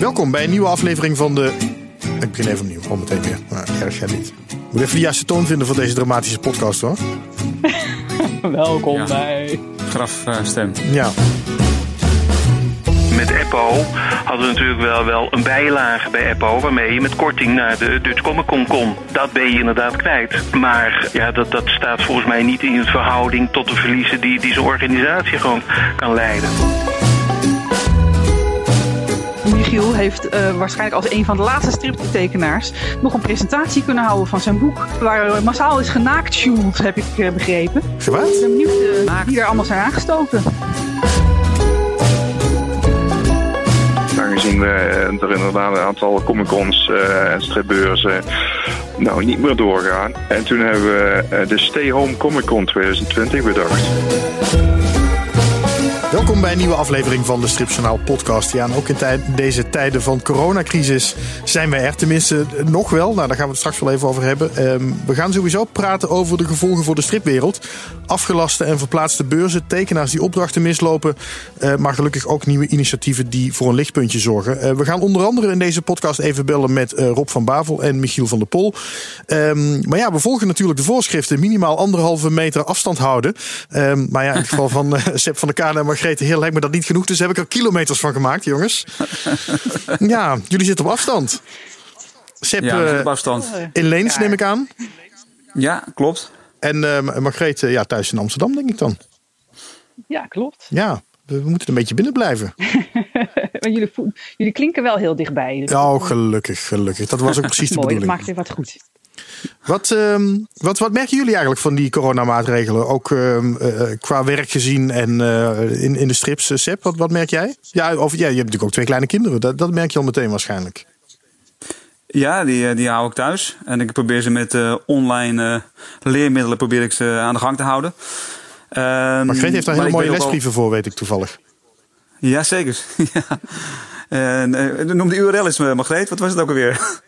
Welkom bij een nieuwe aflevering van de. Ik begin even opnieuw, al meteen weer. Maar erg jij niet. Ik moet even de juiste toon vinden voor deze dramatische podcast hoor. Welkom Ja. bij. grafstem. Ja, Met Eppo hadden we natuurlijk wel, wel een bijlage bij Eppo... waarmee je met korting naar de Dutch Comic Con kon. Dat ben je inderdaad kwijt. Maar ja, dat, dat staat volgens mij niet in verhouding tot de verliezen... die, die zo'n organisatie gewoon kan leiden. Michiel heeft eh, waarschijnlijk als een van de laatste striptekenaars nog een presentatie kunnen houden van zijn boek. Waar massaal is genaakt, heb ik eh, begrepen. Ik Gewaad? ben benieuwd eh, wie er allemaal zijn aangestoken. Aangezien we eh, er inderdaad een aantal comic-cons eh, en stripbeurzen nou, niet meer doorgaan. En toen hebben we eh, de Stay Home Comic Con 2020 bedacht. Welkom bij een nieuwe aflevering van de Stripjournaal podcast. Ja, en ook in deze tijden van coronacrisis zijn wij er tenminste nog wel. Nou, daar gaan we het straks wel even over hebben. Ehm, we gaan sowieso praten over de gevolgen voor de stripwereld. Afgelaste en verplaatste beurzen, tekenaars die opdrachten mislopen. eh, maar gelukkig ook nieuwe initiatieven die voor een lichtpuntje zorgen. Eh, we gaan onder andere in deze podcast even bellen met eh, Rob van Bavel en Michiel van der Pol. Ehm, maar ja, we volgen natuurlijk de voorschriften. Minimaal anderhalve meter afstand houden. Ehm, maar ja, in het geval van Sepp van der Kaan en Margrethe Heer lijkt me dat niet genoeg. Dus daar heb ik er kilometers van gemaakt, jongens. ja, jullie zitten op afstand. Sepp Ja, eh, op afstand. in Leens, neem ik aan. Ja, klopt. En Margrethe ja, thuis in Amsterdam, denk ik dan. Ja, klopt. Ja, we we moeten een beetje binnen blijven. Maar jullie, jullie klinken wel heel dichtbij. Dus Oh, gelukkig, gelukkig. Dat was ook precies de mooi, dat bedoeling. maakt het wat goed. Wat, ehm, wat, wat merken jullie eigenlijk van die coronamaatregelen? Ook ehm, eh, qua werk gezien en eh, in, in de strips. Eh, Sepp, wat, wat merk jij? Ja, of, ja, je hebt natuurlijk ook twee kleine kinderen. Dat, dat merk je al meteen waarschijnlijk. Ja, die, eh, die hou ik thuis. En ik probeer ze met eh, online eh, leermiddelen probeer ik ze aan de gang te houden. Ehm, Margreet heeft daar maar hele mooie lesbrieven voor, weet ik toevallig. Ja, zeker. ja. En, eh, noem de URL eens, eh, Margreet. Wat was het ook alweer?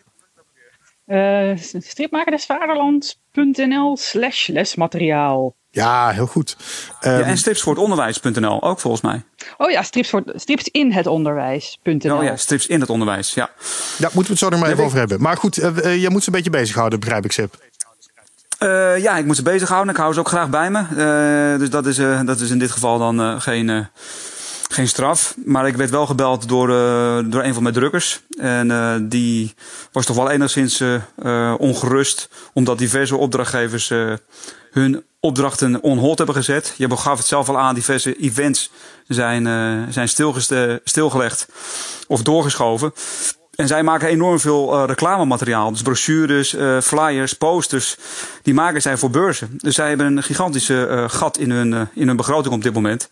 Eh stripmakerdesvaderlands.nl slash lesmateriaal. Ja, heel goed. Ehm, ja, en stripsvoortonderwijs.nl ook volgens mij. Oh ja, strips, voor, strips in het onderwijs.nl. Oh ja, strips in het onderwijs. Ja. ja, moeten we het zo nog maar even over hebben. Maar goed, eh, eh, jij moet ze een beetje bezighouden, begrijp ik, Sepp. Eh, ja, ik moet ze bezighouden. Ik hou ze ook graag bij me. Eh, dus dat is, eh, dat is in dit geval dan eh, geen, eh, geen straf. Maar ik werd wel gebeld door, eh, door een van mijn drukkers. En eh, die was toch wel enigszins eh, ongerust. Omdat diverse opdrachtgevers hun opdrachten on hold hebben gezet. Je gaf het zelf al aan, diverse events zijn, zijn stilgelegd of doorgeschoven. En zij maken enorm veel reclamemateriaal. Dus brochures, flyers, posters. Die maken zij voor beurzen. Dus zij hebben een gigantische gat in hun, in hun begroting op dit moment.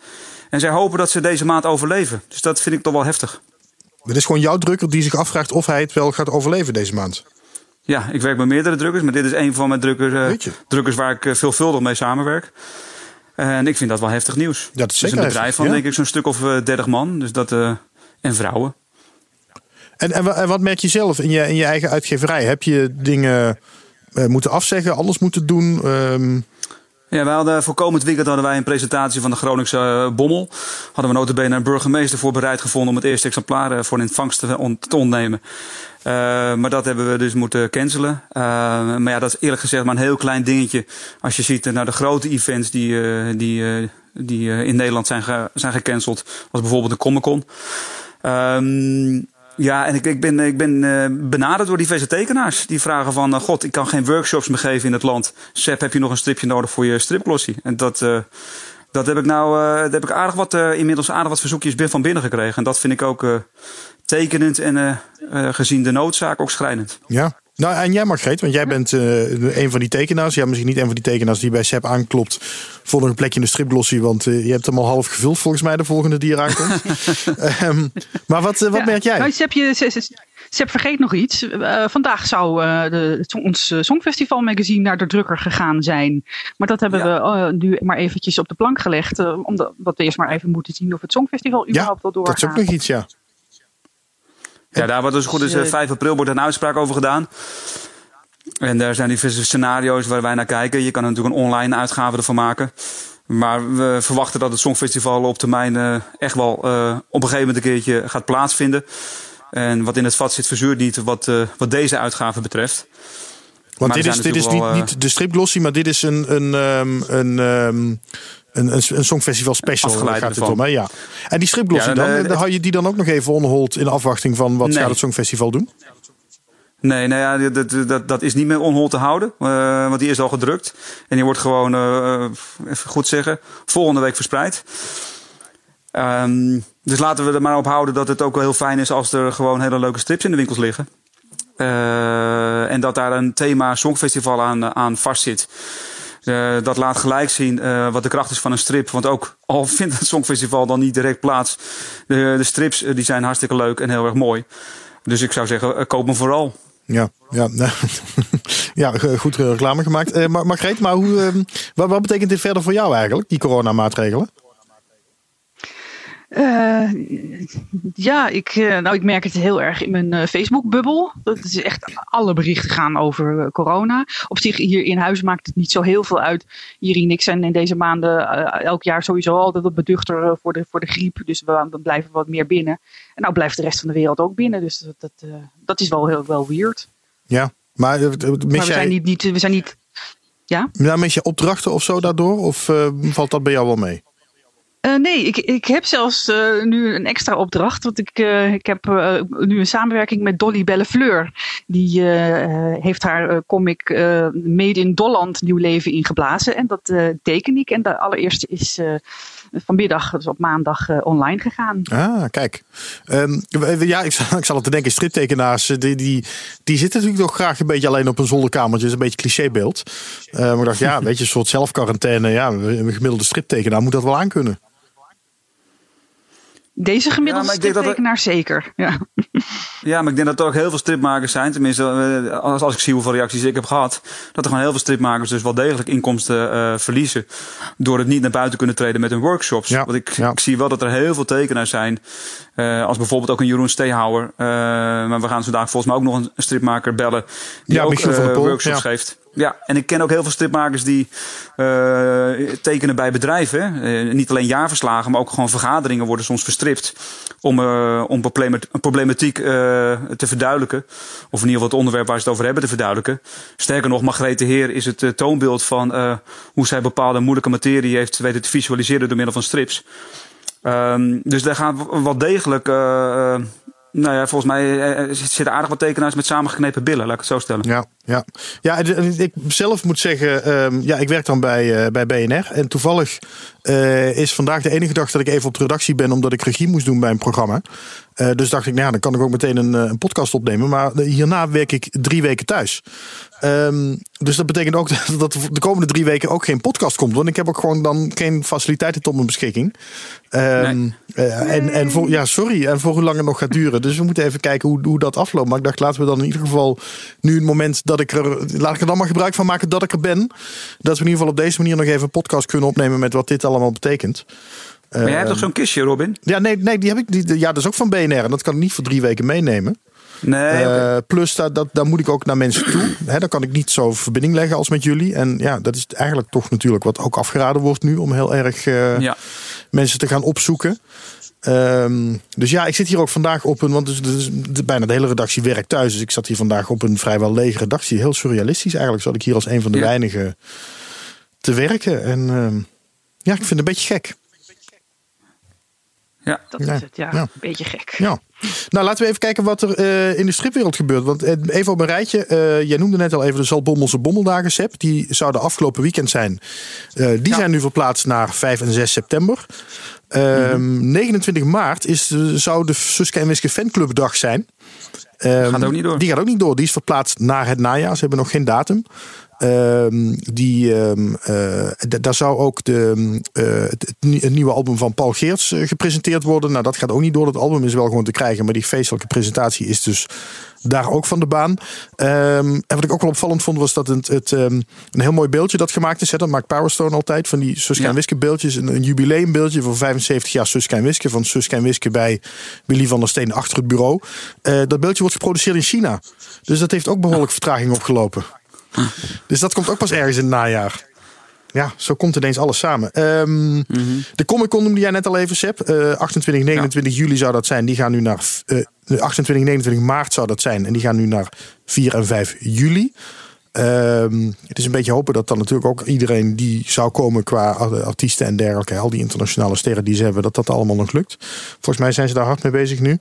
En zij hopen dat ze deze maand overleven. Dus dat vind ik toch wel heftig. Het is gewoon jouw drukker die zich afvraagt of hij het wel gaat overleven deze maand. Ja, ik werk met meerdere drukkers. Maar dit is een van mijn drukkers, eh, drukkers waar ik eh, veelvuldig mee samenwerk. En ik vind dat wel heftig nieuws. Ja, dat is Het is zeker een bedrijf heftig, van ja. denk ik zo'n stuk of eh, 30 man. Dus dat, en vrouwen. En, en, wa- en wat merk je zelf in je, in je eigen uitgeverij? Heb je dingen moeten afzeggen, anders moeten doen? Ehm, Ja, wij hadden voor komend weekend hadden wij een presentatie van de Groningse eh, Bommel. Hadden we notabene een burgemeester voor bereid gevonden om het eerste exemplaar eh, voor in ontvangst te, on- te ontnemen. Eh, maar dat hebben we dus moeten cancelen. Maar ja, dat is eerlijk gezegd maar een heel klein dingetje. Als je ziet naar de grote events die, die, die in Nederland zijn, zijn gecanceld. Als bijvoorbeeld de Comic Con. Ehm, ja, en ik, ik ben, ik ben eh, benaderd door diverse tekenaars. Die vragen van, eh, god, ik kan geen workshops meer geven in het land. Seb, heb je nog een stripje nodig voor je stripglossie? En dat, eh, dat heb ik nou, daar heb ik aardig wat, inmiddels aardig wat verzoekjes van binnen gekregen. En dat vind ik ook tekenend en gezien de noodzaak ook schrijnend. ja. Nou, en jij Margreet, want jij bent eh, een van die tekenaars. Ja, misschien niet een van die tekenaars die bij Seb aanklopt voor nog een plekje in de stripglossie. Want eh, je hebt hem al half gevuld volgens mij, de volgende die eraan komt. Ehm, maar wat, eh, wat Ja. merk jij? Nou, Seb, je, Seb, vergeet nog iets. Vandaag zou de, ons Songfestival magazine naar de drukker gegaan zijn. Maar dat hebben Ja. we nu maar eventjes op de plank gelegd. omdat we eerst maar even moeten zien of het Songfestival ja, überhaupt wel doorgaat. dat is ook nog iets, ja. Ja, daar wordt dus goed is eh, Dus, eh, 5 april wordt een uitspraak over gedaan. En daar zijn diverse scenario's waar wij naar kijken. Je kan er natuurlijk een online uitgave ervan maken. Maar we verwachten dat het Songfestival op termijn eh, echt wel eh, op een gegeven moment een keertje gaat plaatsvinden. En wat in het vat zit verzuurt niet wat, wat deze uitgave betreft. Want dit is, dit is niet, niet de stripglossie, maar dit is een, een, um, een, um, een, een, een songfestival special. Afgeleid gaat het om, hè? Ja. En die stripglossie ja, dan, hou je die dan ook nog even onhold in afwachting van wat nee. gaat het Songfestival doen? Nee, nou ja, dat, dat, dat is niet meer onhold te houden. Uh, want die is al gedrukt. En die wordt gewoon, uh, even goed zeggen, volgende week verspreid. Um, dus laten we er maar op houden dat het ook wel heel fijn is als er gewoon hele leuke strips in de winkels liggen. Uh, en dat daar een thema Songfestival aan, aan vastzit. Uh, dat laat gelijk zien uh, wat de kracht is van een strip. Want ook al vindt het Songfestival dan niet direct plaats. De, de strips die zijn hartstikke leuk en heel erg mooi. Dus ik zou zeggen, koop me vooral. Ja, ja, ja goed reclame gemaakt. Uh, Margreet, maar hoe, uh, wat, wat betekent dit verder voor jou eigenlijk, die coronamaatregelen? Uh, ja, ik, uh, nou, ik merk het heel erg in mijn uh, Facebook-bubbel. Dat is echt alle berichten gaan over corona. Op zich hier in huis maakt het niet zo heel veel uit. Hier en ik zijn in deze maanden elk jaar sowieso altijd wat beduchter voor de, voor de griep. Dus we, we, blijven wat meer binnen. En nou blijft de rest van de wereld ook binnen. Dus dat, dat, dat is wel heel wel weird. Ja, maar, mis maar we jij... zijn niet, niet, we zijn niet. Ja? ja, mis je opdrachten of zo daardoor? Of valt dat bij jou wel mee? Uh, nee, ik, ik heb zelfs uh, nu een extra opdracht. Want ik, uh, ik heb nu een samenwerking met Dolly Bellefleur. Die heeft haar comic Made in Dolland nieuw leven ingeblazen. En dat teken ik. En de allereerste is vanmiddag, dus op maandag, online gegaan. Ah, kijk. Um, ja, ik zal, ik zal het te denken, striptekenaars, die, die, die zitten natuurlijk toch graag een beetje alleen op een zolderkamertje. is een beetje clichébeeld. maar ik dacht, ja, weet je, een soort zelfquarantaine. Ja, een gemiddelde striptekenaar moet dat wel aankunnen. Deze gemiddelde ja, striptekenaar zeker. Ja. ja, maar ik denk dat er ook heel veel stripmakers zijn. Tenminste, eh, als, als ik zie hoeveel reacties ik heb gehad. Dat er gewoon heel veel stripmakers dus wel degelijk inkomsten uh, verliezen. Door het niet naar buiten kunnen treden met hun workshops. Want ik, ik zie wel dat er heel veel tekenaars zijn. Uh, als bijvoorbeeld ook een Jeroen Steehouwer. maar we gaan vandaag volgens mij ook nog een stripmaker bellen. Die ook workshops geeft. Ja, en ik ken ook heel veel stripmakers die uh, tekenen bij bedrijven. Uh, niet alleen jaarverslagen, maar ook gewoon vergaderingen worden soms verstript. Om, uh, om problematiek te verduidelijken. Of in ieder geval het onderwerp waar ze het over hebben te verduidelijken. Sterker nog, Margrethe Heer is het toonbeeld van hoe zij bepaalde moeilijke materie heeft weten te visualiseren door middel van strips. Um, dus daar gaat wat degelijk nou ja, volgens mij eh, eh, zitten aardig wat tekenaars met samengeknepen billen, laat ik het zo stellen. Ja, ja. ja ik zelf moet zeggen, um, ja, ik werk dan bij, uh, bij BNR. En toevallig uh, is vandaag de enige dag dat ik even op de redactie ben, omdat ik regie moest doen bij een programma. Uh, dus dacht ik, nou ja, dan kan ik ook meteen een, een podcast opnemen. Maar hierna werk ik drie weken thuis. Um, dus dat betekent ook dat de komende drie weken ook geen podcast komt. Want ik heb ook gewoon dan geen faciliteiten tot mijn beschikking. Um, nee. uh, en, en voor, ja, sorry. En voor hoe lang het nog gaat duren. Dus we moeten even kijken hoe, hoe dat afloopt. Maar ik dacht, laten we dan in ieder geval nu het moment dat ik er. Laat ik er dan maar gebruik van maken dat ik er ben. Dat we in ieder geval op deze manier nog even een podcast kunnen opnemen met wat dit allemaal betekent. Maar jij hebt toch ehm, zo'n kistje, Robin? Ja, nee, nee die heb ik. Die, ja, dat is ook van BNR. En dat kan ik niet voor drie weken meenemen. Nee, uh, plus, dat, dat, daar moet ik ook naar mensen toe. He, dan kan ik niet zo verbinding leggen als met jullie. En ja, dat is eigenlijk toch natuurlijk wat ook afgeraden wordt nu. Om heel erg uh, ja. mensen te gaan opzoeken. Um, dus ja, ik zit hier ook vandaag op een. Want dus, dus, bijna de hele redactie werkt thuis. Dus ik zat hier vandaag op een vrijwel lege redactie. Heel surrealistisch eigenlijk. Zat ik hier als een van de ja. weinigen te werken. En uh, ja, ik vind het een beetje gek. Ja, dat is het. Ja, een beetje gek. Ja. Nou, laten we even kijken wat er uh, in de stripwereld gebeurt. Want uh, even op een rijtje. Uh, jij noemde net al even de Zalbommelse Bommeldagen, Sep. Die zouden afgelopen weekend zijn. die ja. zijn nu verplaatst naar 5 en 6 september. Mm -hmm. 29 maart is, zou de Suske en Wiske Fanclubdag zijn. Um, gaat ook niet door. Die gaat ook niet door. Die is verplaatst naar het najaar. Ze hebben nog geen datum. Um, die, um, uh, daar zou ook de, uh, het, het, nieuwe album van Paul Geerts uh, gepresenteerd worden. Nou, dat gaat ook niet door. Het album is wel gewoon te krijgen, maar die feestelijke presentatie is dus daar ook van de baan. Um, en wat ik ook wel opvallend vond, was dat het, het een heel mooi beeldje dat gemaakt is. Hè, dat maakt Powerstone altijd van die Suske ja. en Wiske beeldjes. Een, een jubileumbeeldje voor 75 jaar Suske en Wiske. Van Suske en Wiske bij Willy van der Steen achter het bureau. dat beeldje wordt geproduceerd in China. Dus dat heeft ook behoorlijk vertraging opgelopen. Dus dat komt ook pas ergens in het najaar. Ja, zo komt ineens alles samen. Um, mm-hmm. De Comic Con noemde jij net al even, Seb. Uh, 28, 29 ja. juli zou dat zijn. Die gaan nu naar uh, 28, 29 maart zou dat zijn. En die gaan nu naar 4 en 5 juli. Ehm, het is een beetje hopen dat dan natuurlijk ook iedereen die zou komen qua artiesten en dergelijke, al die internationale sterren die ze hebben, dat dat allemaal nog lukt. Volgens mij zijn ze daar hard mee bezig nu.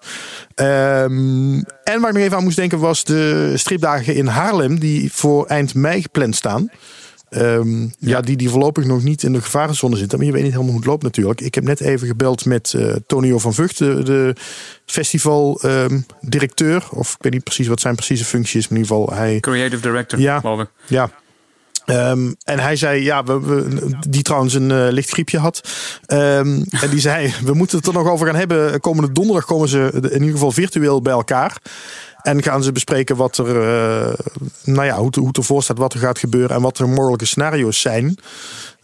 Ehm, en waar ik nog even aan moest denken was de stripdagen in Haarlem, die voor eind mei gepland staan. Um, ja. die, die voorlopig nog niet in de gevarenzone zitten. Maar je weet niet helemaal hoe het loopt natuurlijk. Ik heb net even gebeld met uh, Tonio van Vught, de, de festivaldirecteur. Um, of ik weet niet precies wat zijn precieze functie is. Maar in ieder geval hij... Creative Director, ja, geloof ik. Ja, Um, en hij zei, ja, we, we, die trouwens een uh, licht griepje had. Um, en die zei, we moeten het er nog over gaan hebben. Komende donderdag komen ze in ieder geval virtueel bij elkaar. En gaan ze bespreken wat er, uh, nou ja, hoe, hoe het ervoor staat, wat er gaat gebeuren en wat er mogelijke scenario's zijn.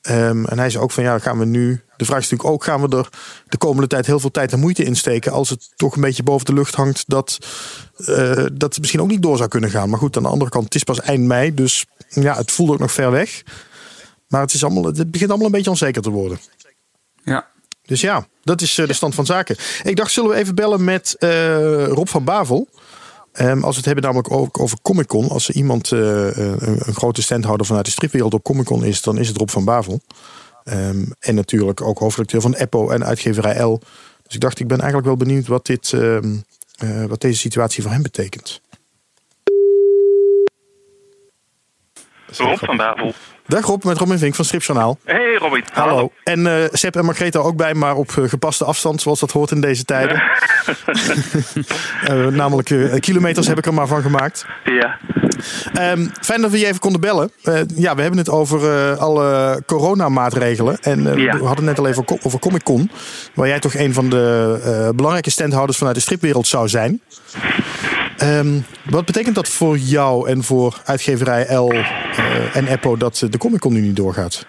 Um, en hij zei ook van ja, gaan we nu. De vraag is natuurlijk ook: gaan we er de komende tijd heel veel tijd en moeite in steken? Als het toch een beetje boven de lucht hangt dat, uh, dat het misschien ook niet door zou kunnen gaan. Maar goed, aan de andere kant, het is pas eind mei. Dus ja, het voelt ook nog ver weg. Maar het, is allemaal, het begint allemaal een beetje onzeker te worden. Ja. Dus ja, dat is uh, de stand van zaken. Ik dacht, zullen we even bellen met uh, Rob van Bavel? Um, als we het hebben namelijk ook over Comic Con. Als er iemand uh, een, grote standhouder vanuit de stripwereld op Comic Con is, dan is het Rob van Bavel. Um, en natuurlijk ook hoofdredacteur van Eppo en uitgeverij L. Dus ik dacht, ik ben eigenlijk wel benieuwd wat, dit, um, uh, wat deze situatie voor hem betekent. Rob van Bavel. Dag Rob, met Robin Vink van Stripjournaal. Hey Robin. Hallo. Hallo. En uh, Sepp en Margrethe ook bij, maar op uh, gepaste afstand, zoals dat hoort in deze tijden. uh, namelijk kilometers heb ik er maar van gemaakt. Ja. Um, fijn dat we je even konden bellen. ja, we hebben het over alle coronamaatregelen. En ja. we hadden net al even over Comic Con. Waar jij toch een van de belangrijke standhouders vanuit de stripwereld zou zijn. Um, wat betekent dat voor jou en voor uitgeverij L uh, en Eppo dat de Comic Con nu niet doorgaat?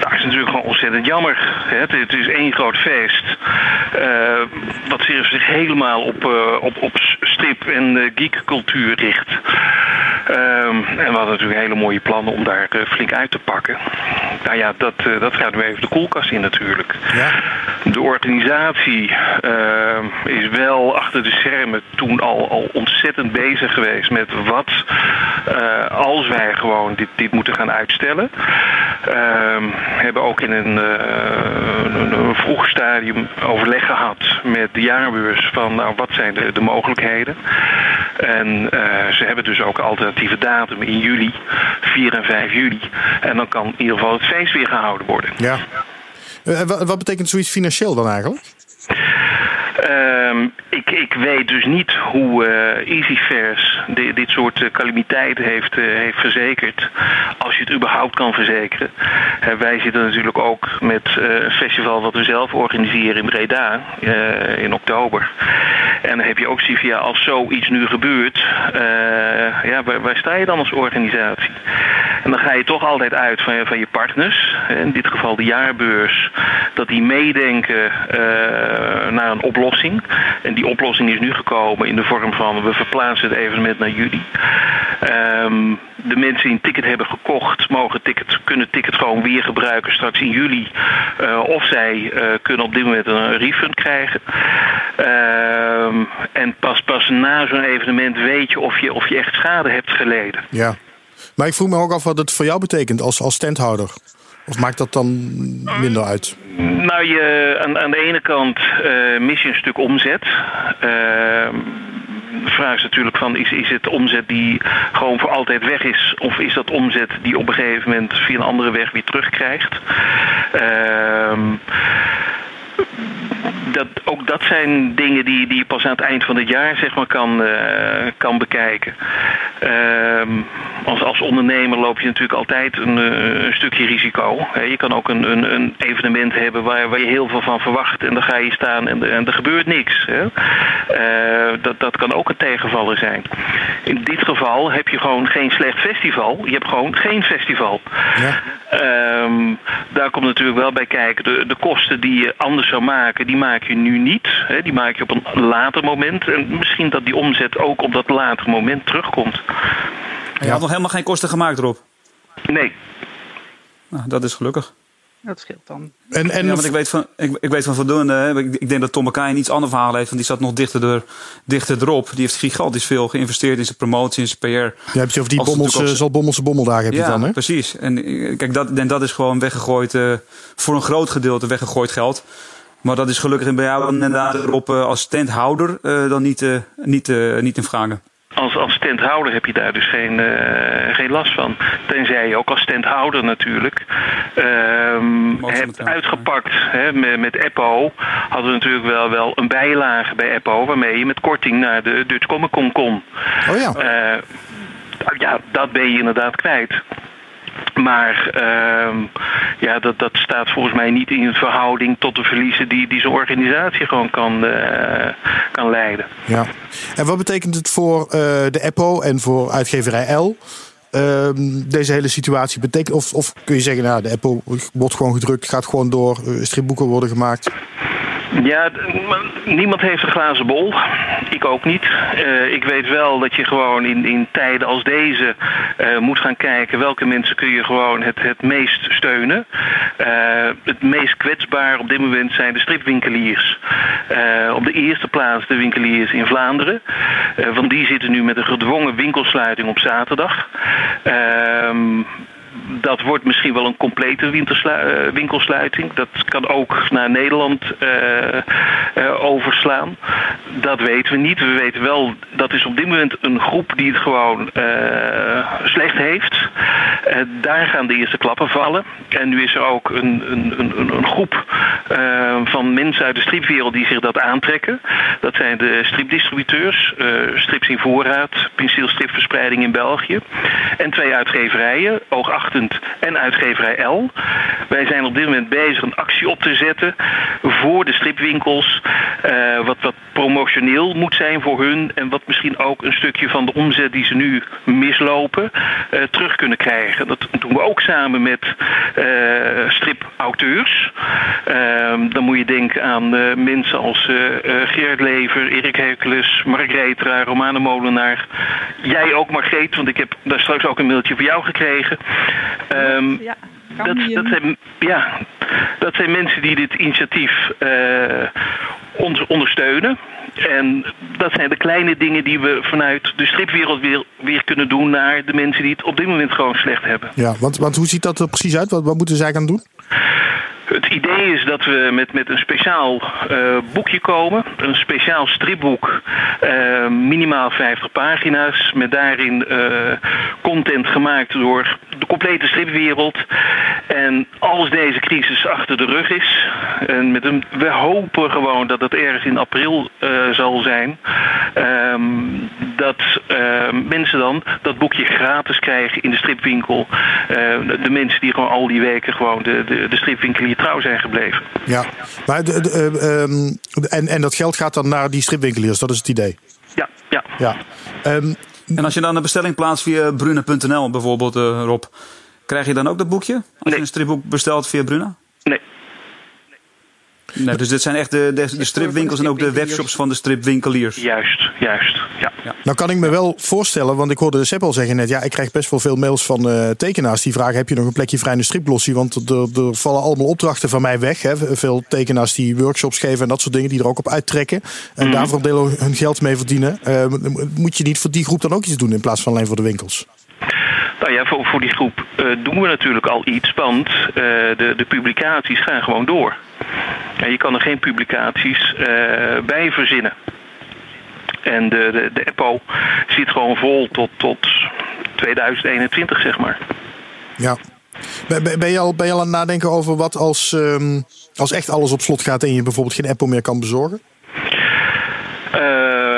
Nou, is natuurlijk ontzettend jammer. Het, het is één groot feest. Uh, wat zich helemaal op, uh, op, op strip- en geekcultuur richt. Um, en we hadden natuurlijk hele mooie plannen om daar flink uit te pakken. Nou ja, dat, dat gaat nu even de koelkast in natuurlijk. Ja. De organisatie uh, is wel achter de schermen toen al, al ontzettend bezig geweest met wat als wij gewoon dit, dit moeten gaan uitstellen. Uh, hebben ook in een, een, een, vroeg stadium overleg gehad met de jaarbeurs van nou, wat zijn de, de mogelijkheden. En ze hebben dus ook alternatieve datum in juli, 4 en 5 juli. En dan kan in ieder geval het feest weer gehouden worden. Ja. Wat, wat betekent zoiets financieel dan eigenlijk? Um, ik, ik weet dus niet hoe uh, EasyFairs di dit soort uh, calamiteiten heeft, uh, heeft verzekerd. Als je het überhaupt kan verzekeren. wij zitten natuurlijk ook met een festival wat we zelf organiseren in Breda in oktober. En dan heb je ook CVA, als zoiets nu gebeurt, ja, waar, sta je dan als organisatie? En dan ga je toch altijd uit van van je partners, in dit geval de jaarbeurs, dat die meedenken naar een oplossing. En die oplossing is nu gekomen in de vorm van we verplaatsen het evenement naar juli. Um, de mensen die een ticket hebben gekocht, mogen ticket, kunnen ticket gewoon weer gebruiken straks in juli. Uh, of zij uh, kunnen op dit moment een refund krijgen. Uh, en pas, pas na zo'n evenement weet je of, je of je echt schade hebt geleden. Ja, maar ik vroeg me ook af wat het voor jou betekent als, als standhouder. Of maakt dat dan minder uit? Nou, je, aan, aan de ene kant uh, mis je een stuk omzet. Uh, de vraag is natuurlijk van, is, is het omzet die gewoon voor altijd weg is? Of is dat omzet die op een gegeven moment via een andere weg weer terugkrijgt? Uh, dat, ook dat zijn dingen die, die je pas aan het eind van het jaar zeg maar, kan, uh, kan bekijken. Uh, als, als ondernemer loop je natuurlijk altijd een, een stukje risico. Je kan ook een, een, een, evenement hebben waar, waar je heel veel van verwacht en dan ga je staan en, en er gebeurt niks. Hè? Uh, dat, dat kan ook een tegenvaller zijn. In dit geval heb je gewoon geen slecht festival, je hebt gewoon geen festival. Ja. Um, daar komt natuurlijk wel bij kijken, de, de kosten die je anders zou maken, die maak je nu niet. Hè? Die maak je op een later moment. En misschien dat die omzet ook op dat later moment terugkomt. Je had nog helemaal geen kosten gemaakt, Rob? Nee. Nou, dat is gelukkig. Dat scheelt dan. En, en ja, want ik weet van, ik, ik weet van voldoende. Ik, ik denk dat Tom McKay een iets ander verhaal heeft. Want die zat nog dichter, er, dichter erop. Die heeft gigantisch veel geïnvesteerd in zijn promotie, in zijn PR. Je hebt je over die bommelse, zal bommelse bommeldagen heb je dan, hè? precies. En kijk, dat, en dat is gewoon weggegooid, uh, voor een groot gedeelte weggegooid geld. Maar dat is gelukkig bij jou inderdaad erop uh, als tenthouder uh, dan niet, niet, niet in vragen. Als, als tenthouder heb je daar dus geen, uh, geen last van. Tenzij je ook als tenthouder natuurlijk um, hebt uitgepakt. Hè, met, met Eppo hadden we natuurlijk wel, wel een bijlage bij Eppo... waarmee je met korting naar de Dutch Comic Con kon. Oh ja. Uh, ja, dat ben je inderdaad kwijt. Maar uh, ja, dat, dat staat volgens mij niet in verhouding tot de verliezen die, die zo'n organisatie gewoon kan, uh, kan leiden. Ja. En wat betekent het voor uh, de EPO en voor uitgeverij L? Ehm, deze hele situatie betekent, of, of kun je zeggen, nou, de EPO wordt gewoon gedrukt, gaat gewoon door, stripboeken worden gemaakt? Ja, niemand heeft een glazen bol. Ik ook niet. Uh, ik weet wel dat je gewoon in, in tijden als deze uh, moet gaan kijken welke mensen kun je gewoon het, het meest steunen. Uh, het meest kwetsbaar op dit moment zijn de stripwinkeliers. op de eerste plaats de winkeliers in Vlaanderen. want die zitten nu met een gedwongen winkelsluiting op zaterdag. Dat wordt misschien wel een complete eh, winkelsluiting. Dat kan ook naar Nederland uh, uh, overslaan. Dat weten we niet. We weten wel, dat is op dit moment een groep die het gewoon slecht heeft. daar gaan de eerste klappen vallen. En nu is er ook een, een, een, een groep van mensen uit de stripwereld die zich dat aantrekken. Dat zijn de stripdistributeurs, Strips in Voorraad, Pinceelstripverspreiding in België. En twee uitgeverijen, En uitgeverij L. Wij zijn op dit moment bezig een actie op te zetten voor de stripwinkels. Uh, wat, promotioneel moet zijn voor hun. En wat misschien ook een stukje van de omzet die ze nu mislopen uh, terug kunnen krijgen. Dat doen we ook samen met uh, stripauteurs. Ehm, dan moet je denken aan mensen als Gerard Lever, Erik Hercules, Mark Retra, Romane Molenaar. Jij ook Margreet, want ik heb daar straks ook een mailtje voor jou gekregen. Um, ja, dat, dat, zijn, ja, dat zijn mensen die dit initiatief uh, ons ondersteunen. En dat zijn de kleine dingen die we vanuit de stripwereld weer, weer kunnen doen naar de mensen die het op dit moment gewoon slecht hebben. Ja, want, want hoe ziet dat er precies uit? Wat, wat moeten zij gaan doen? Het idee is dat we met, met een speciaal uh, boekje komen. Een speciaal stripboek. Uh, minimaal 50 pagina's. Met daarin uh, content gemaakt door de complete stripwereld. En als deze crisis achter de rug is. En met een, we hopen gewoon dat het ergens in april zal zijn. Um, dat mensen dan dat boekje gratis krijgen in de stripwinkel. De, de, mensen die gewoon al die weken gewoon de, de, de stripwinkel hier trouw zijn gebleven. Ja, maar de, de, um, en, en dat geld gaat dan naar die stripwinkeliers, dat is het idee? Ja, ja. ja. Um, en als je dan een bestelling plaatst via Bruna.nl bijvoorbeeld, uh, Rob, krijg je dan ook dat boekje? Als nee. je een stripboek bestelt via Bruna? Nee. Nee, dus dit zijn echt de, de, de stripwinkels en ook de webshops van de stripwinkeliers. Juist, juist. Ja. ja. Nou kan ik me wel voorstellen, want ik hoorde Sepp al zeggen net, ja, ik krijg best wel veel mails van uh, tekenaars die vragen: heb je nog een plekje vrij in de striplossie? Want er, er, vallen allemaal opdrachten van mij weg. Hè. Veel tekenaars die workshops geven en dat soort dingen, die er ook op uittrekken. En mm. daarvoor delen hun geld mee verdienen. Uh, moet je niet voor die groep dan ook iets doen in plaats van alleen voor de winkels? Nou ja, voor, voor die groep uh, doen we natuurlijk al iets, want de, de publicaties gaan gewoon door. En je kan er geen publicaties uh, bij verzinnen. En de, de, de EPO zit gewoon vol tot, tot 2021, zeg maar. Ja. Ben, je al, ben je al aan het nadenken over wat als, um, als echt alles op slot gaat en je bijvoorbeeld geen EPO meer kan bezorgen?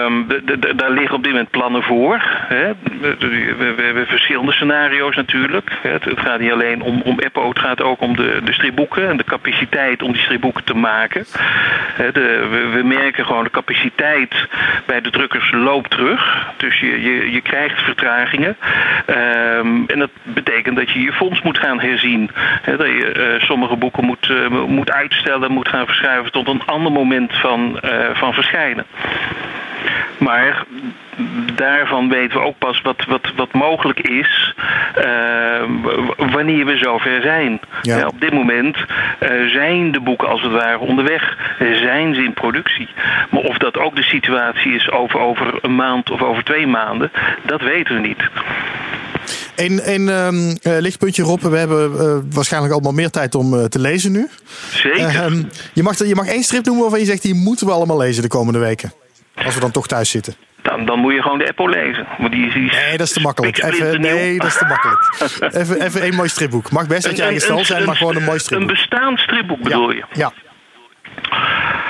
Um, daar liggen op dit moment plannen voor. Hè. We, we, hebben verschillende scenario's natuurlijk. Het, het, gaat niet alleen om, om het gaat ook om de, de stripboeken en de capaciteit om die stripboeken te maken. De, we, merken gewoon de capaciteit bij de drukkers loopt terug. Dus je, je, je krijgt vertragingen. Um, en dat betekent dat je je fonds moet gaan herzien. Hè, dat je uh, sommige boeken moet, uh, moet uitstellen, moet gaan verschuiven tot een ander moment van, uh, van verschijnen. Maar daarvan weten we ook pas wat, wat, wat mogelijk is uh, wanneer we zover zijn. Ja. Ja, op dit moment uh, zijn de boeken als het ware onderweg, zijn ze in productie. Maar of dat ook de situatie is over, over een maand of over twee maanden, dat weten we niet. Een, een um, uh, lichtpuntje Rob, we hebben uh, waarschijnlijk allemaal meer tijd om uh, te lezen nu. Zeker. Um, je, mag, je mag één strip noemen waarvan je zegt, die moeten we allemaal lezen de komende weken. Als we dan toch thuis zitten. Dan, dan moet je gewoon de Apple lezen. Maar die, die nee, dat is te makkelijk. Even, nee, dat is te makkelijk. even, even één mooi stripboek. Mag best dat je eigen stal zijn, maar gewoon een mooi stripboek. Een bestaand stripboek bedoel ja, je? Ja.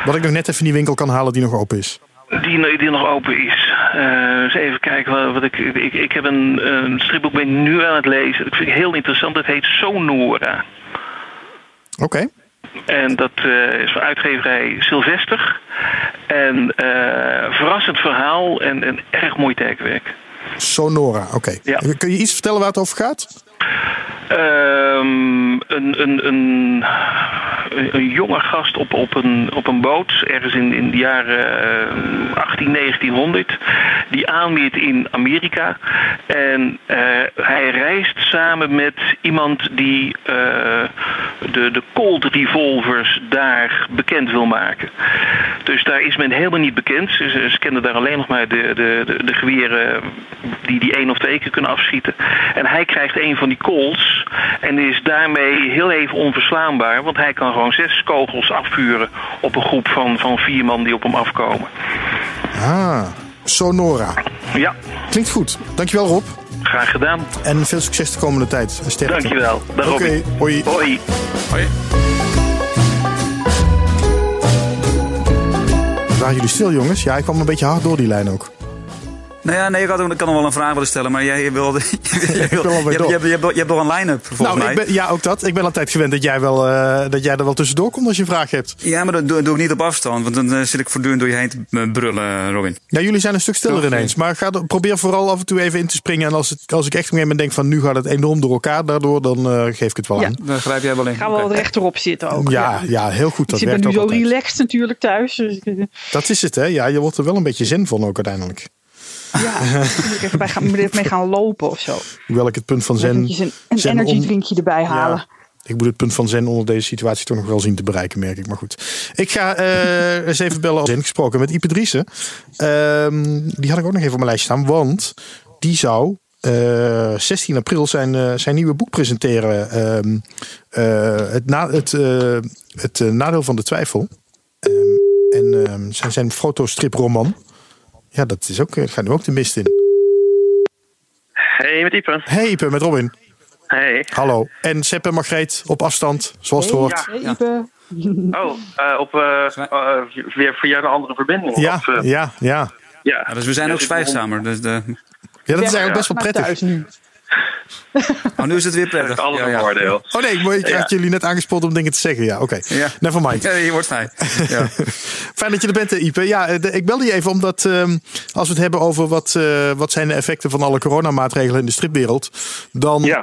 Wat ik nog net even in die winkel kan halen die nog open is. Die, die nog open is. Uh, eens even kijken wat ik. Ik, ik heb een, een stripboek ben ik nu aan het lezen. Dat vind ik heel interessant. Dat heet Sonora. Oké. Okay. En dat uh, is van uitgeverij Sylvester. En uh, verrassend verhaal en een erg mooi tekenwerk. Sonora, oké. Okay. Ja. Kun je iets vertellen waar het over gaat? Um, een, een, een, een jonge gast op, op, een, op een boot, ergens in, in de jaren uh, 18, 1900, die aanmeert in Amerika. En uh, hij reist samen met iemand die uh, de, de Colt revolvers daar bekend wil maken. Dus daar is men helemaal niet bekend. Ze, ze kennen daar alleen nog maar de, de, de, de geweren die die één of twee keer kunnen afschieten. En hij krijgt een van die Colts en is daarmee heel even onverslaanbaar. Want hij kan gewoon zes kogels afvuren op een groep van, van vier man die op hem afkomen. Ah, Sonora. Ja. Klinkt goed. Dankjewel Rob. Graag gedaan. En veel succes de komende tijd. Sterkte. Dankjewel. Oké, okay, hoi. Hoi. Hoi. Waren jullie stil jongens? Ja, ik kwam een beetje hard door die lijn ook. Nou ja, nee, ik, had, ik kan nog wel een vraag willen stellen, maar jij wilde. Je, hebt nog een line-up volgens nou, mij. Ik ben, ja, ook dat. Ik ben altijd gewend dat jij, wel, uh, dat jij er wel tussendoor komt als je een vraag hebt. Ja, maar dat doe, doe ik niet op afstand, want dan uh, zit ik voortdurend door je heen te brullen, Robin. Ja, jullie zijn een stuk stiller Toch, ineens. Maar ga, probeer vooral af en toe even in te springen. En als, het, als ik echt op een moment denk van nu gaat het enorm door elkaar daardoor, dan uh, geef ik het wel ja. aan. Dan grijp jij wel in. Gaan we okay. wat rechterop zitten ook. Ja, ja. ja heel goed. Dat ik ben nu zo altijd. relaxed natuurlijk thuis. Dus... Dat is het, hè? Ja, je wordt er wel een beetje zin van ook uiteindelijk. Ja, moet ik even bij gaan, mee gaan lopen of zo. Hoewel ik het punt van zen... Een, een zen energy drinkje erbij halen. Ja, ik moet het punt van zen onder deze situatie toch nog wel zien te bereiken, merk ik. Maar goed. Ik ga uh, eens even bellen. Zen gesproken met Ipe Driessen. Um, die had ik ook nog even op mijn lijstje staan. Want die zou uh, 16 april zijn, uh, zijn nieuwe boek presenteren. Um, het, na, het, het nadeel van de twijfel. Um, en zijn, zijn fotostriproman. Ja, dat is ook, gaat nu ook de mist in. Hey, met Ipe. Hey Ipe, met Robin. Hey. Hallo. En Sepp en Margreet op afstand, zoals het hey, hoort. Hey, Ipe. Oh, uh, op uh, uh, weer via een andere verbinding? Ja, of, ja, ja. ja. ja. Dus we zijn ook zwijgzamer. Dus de... Ja, dat is eigenlijk best wel prettig. Oh, nu is het weer prettig. Alles ja, een ja. voordeel. Oh nee, maar ik had Ja. jullie net aangespoord om dingen te zeggen. Ja, oké. Ja. Never mind. Ja, je wordt. Ja. Fijn dat je er bent, eh, Ipe. Ja, eh, de- ik belde je even omdat ehm, als we het hebben over wat, eh, wat zijn de effecten van alle coronamaatregelen in de stripwereld, dan Ja.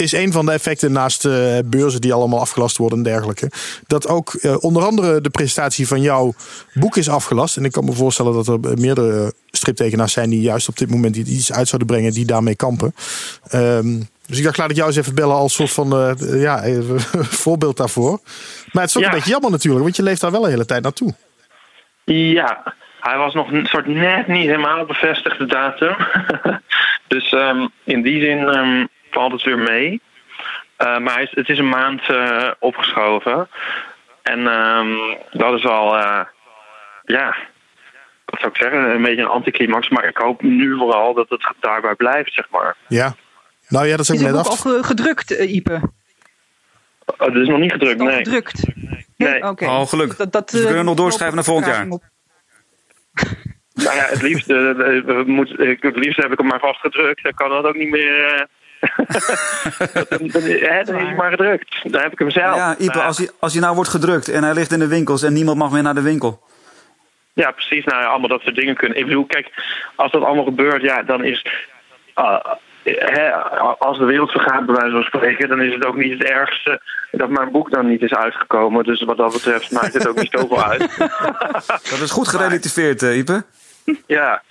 Is een van de effecten naast eh, beurzen die allemaal afgelast worden en dergelijke, dat ook eh, onder andere de presentatie van jouw boek is afgelast. En ik kan me voorstellen dat er eh, meerdere striptekenaars zijn die juist op dit moment iets uit zouden brengen die daarmee kampen. Ehm, dus ik dacht, laat ik jou eens even bellen als soort van ja, voorbeeld daarvoor. Maar het is ook Ja. een beetje jammer natuurlijk, want je leeft daar wel een hele tijd naartoe. Ja, hij was nog een soort net niet helemaal bevestigd, de datum. dus ehm, in die zin ehm, valt het weer mee. Eh, maar hij is, het is een maand eh, opgeschoven. En ehm, dat is al, eh, ja, wat zou ik zeggen, een beetje een anticlimax. Maar ik hoop nu vooral dat het daarbij blijft, zeg maar. Ja. Nou ja, dat is ook Is het net boek al af. ge- gedrukt, Ipe? Oh, dat is nog niet gedrukt, Al nee. gedrukt? Nee. Oké. Oh, gelukkig. Dat, dat, Dus we kunnen nog doorschrijven naar volgend jaar. Nou ja, het liefst, we moeten- ik- het liefst heb ik hem maar vast gedrukt. Dan kan dat ook niet meer. Eh, dan, dan, hè, dan is hij maar gedrukt. Dan heb ik hem zelf. Ja, Ipe, Nou, als hij, als hij nou wordt gedrukt en hij ligt in de winkels en niemand mag meer naar de winkel. Ja, precies. Nou, ja, allemaal dat soort dingen kunnen. Ik bedoel, kijk, als dat allemaal gebeurt, ja, dan is. hè, als de wereld vergaat, bij wijze van spreken, dan is het ook niet het ergste dat mijn boek dan niet is uitgekomen. Dus wat dat betreft maakt het ook niet zoveel uit. Dat is goed gerelativeerd, eh, Ipe. ja,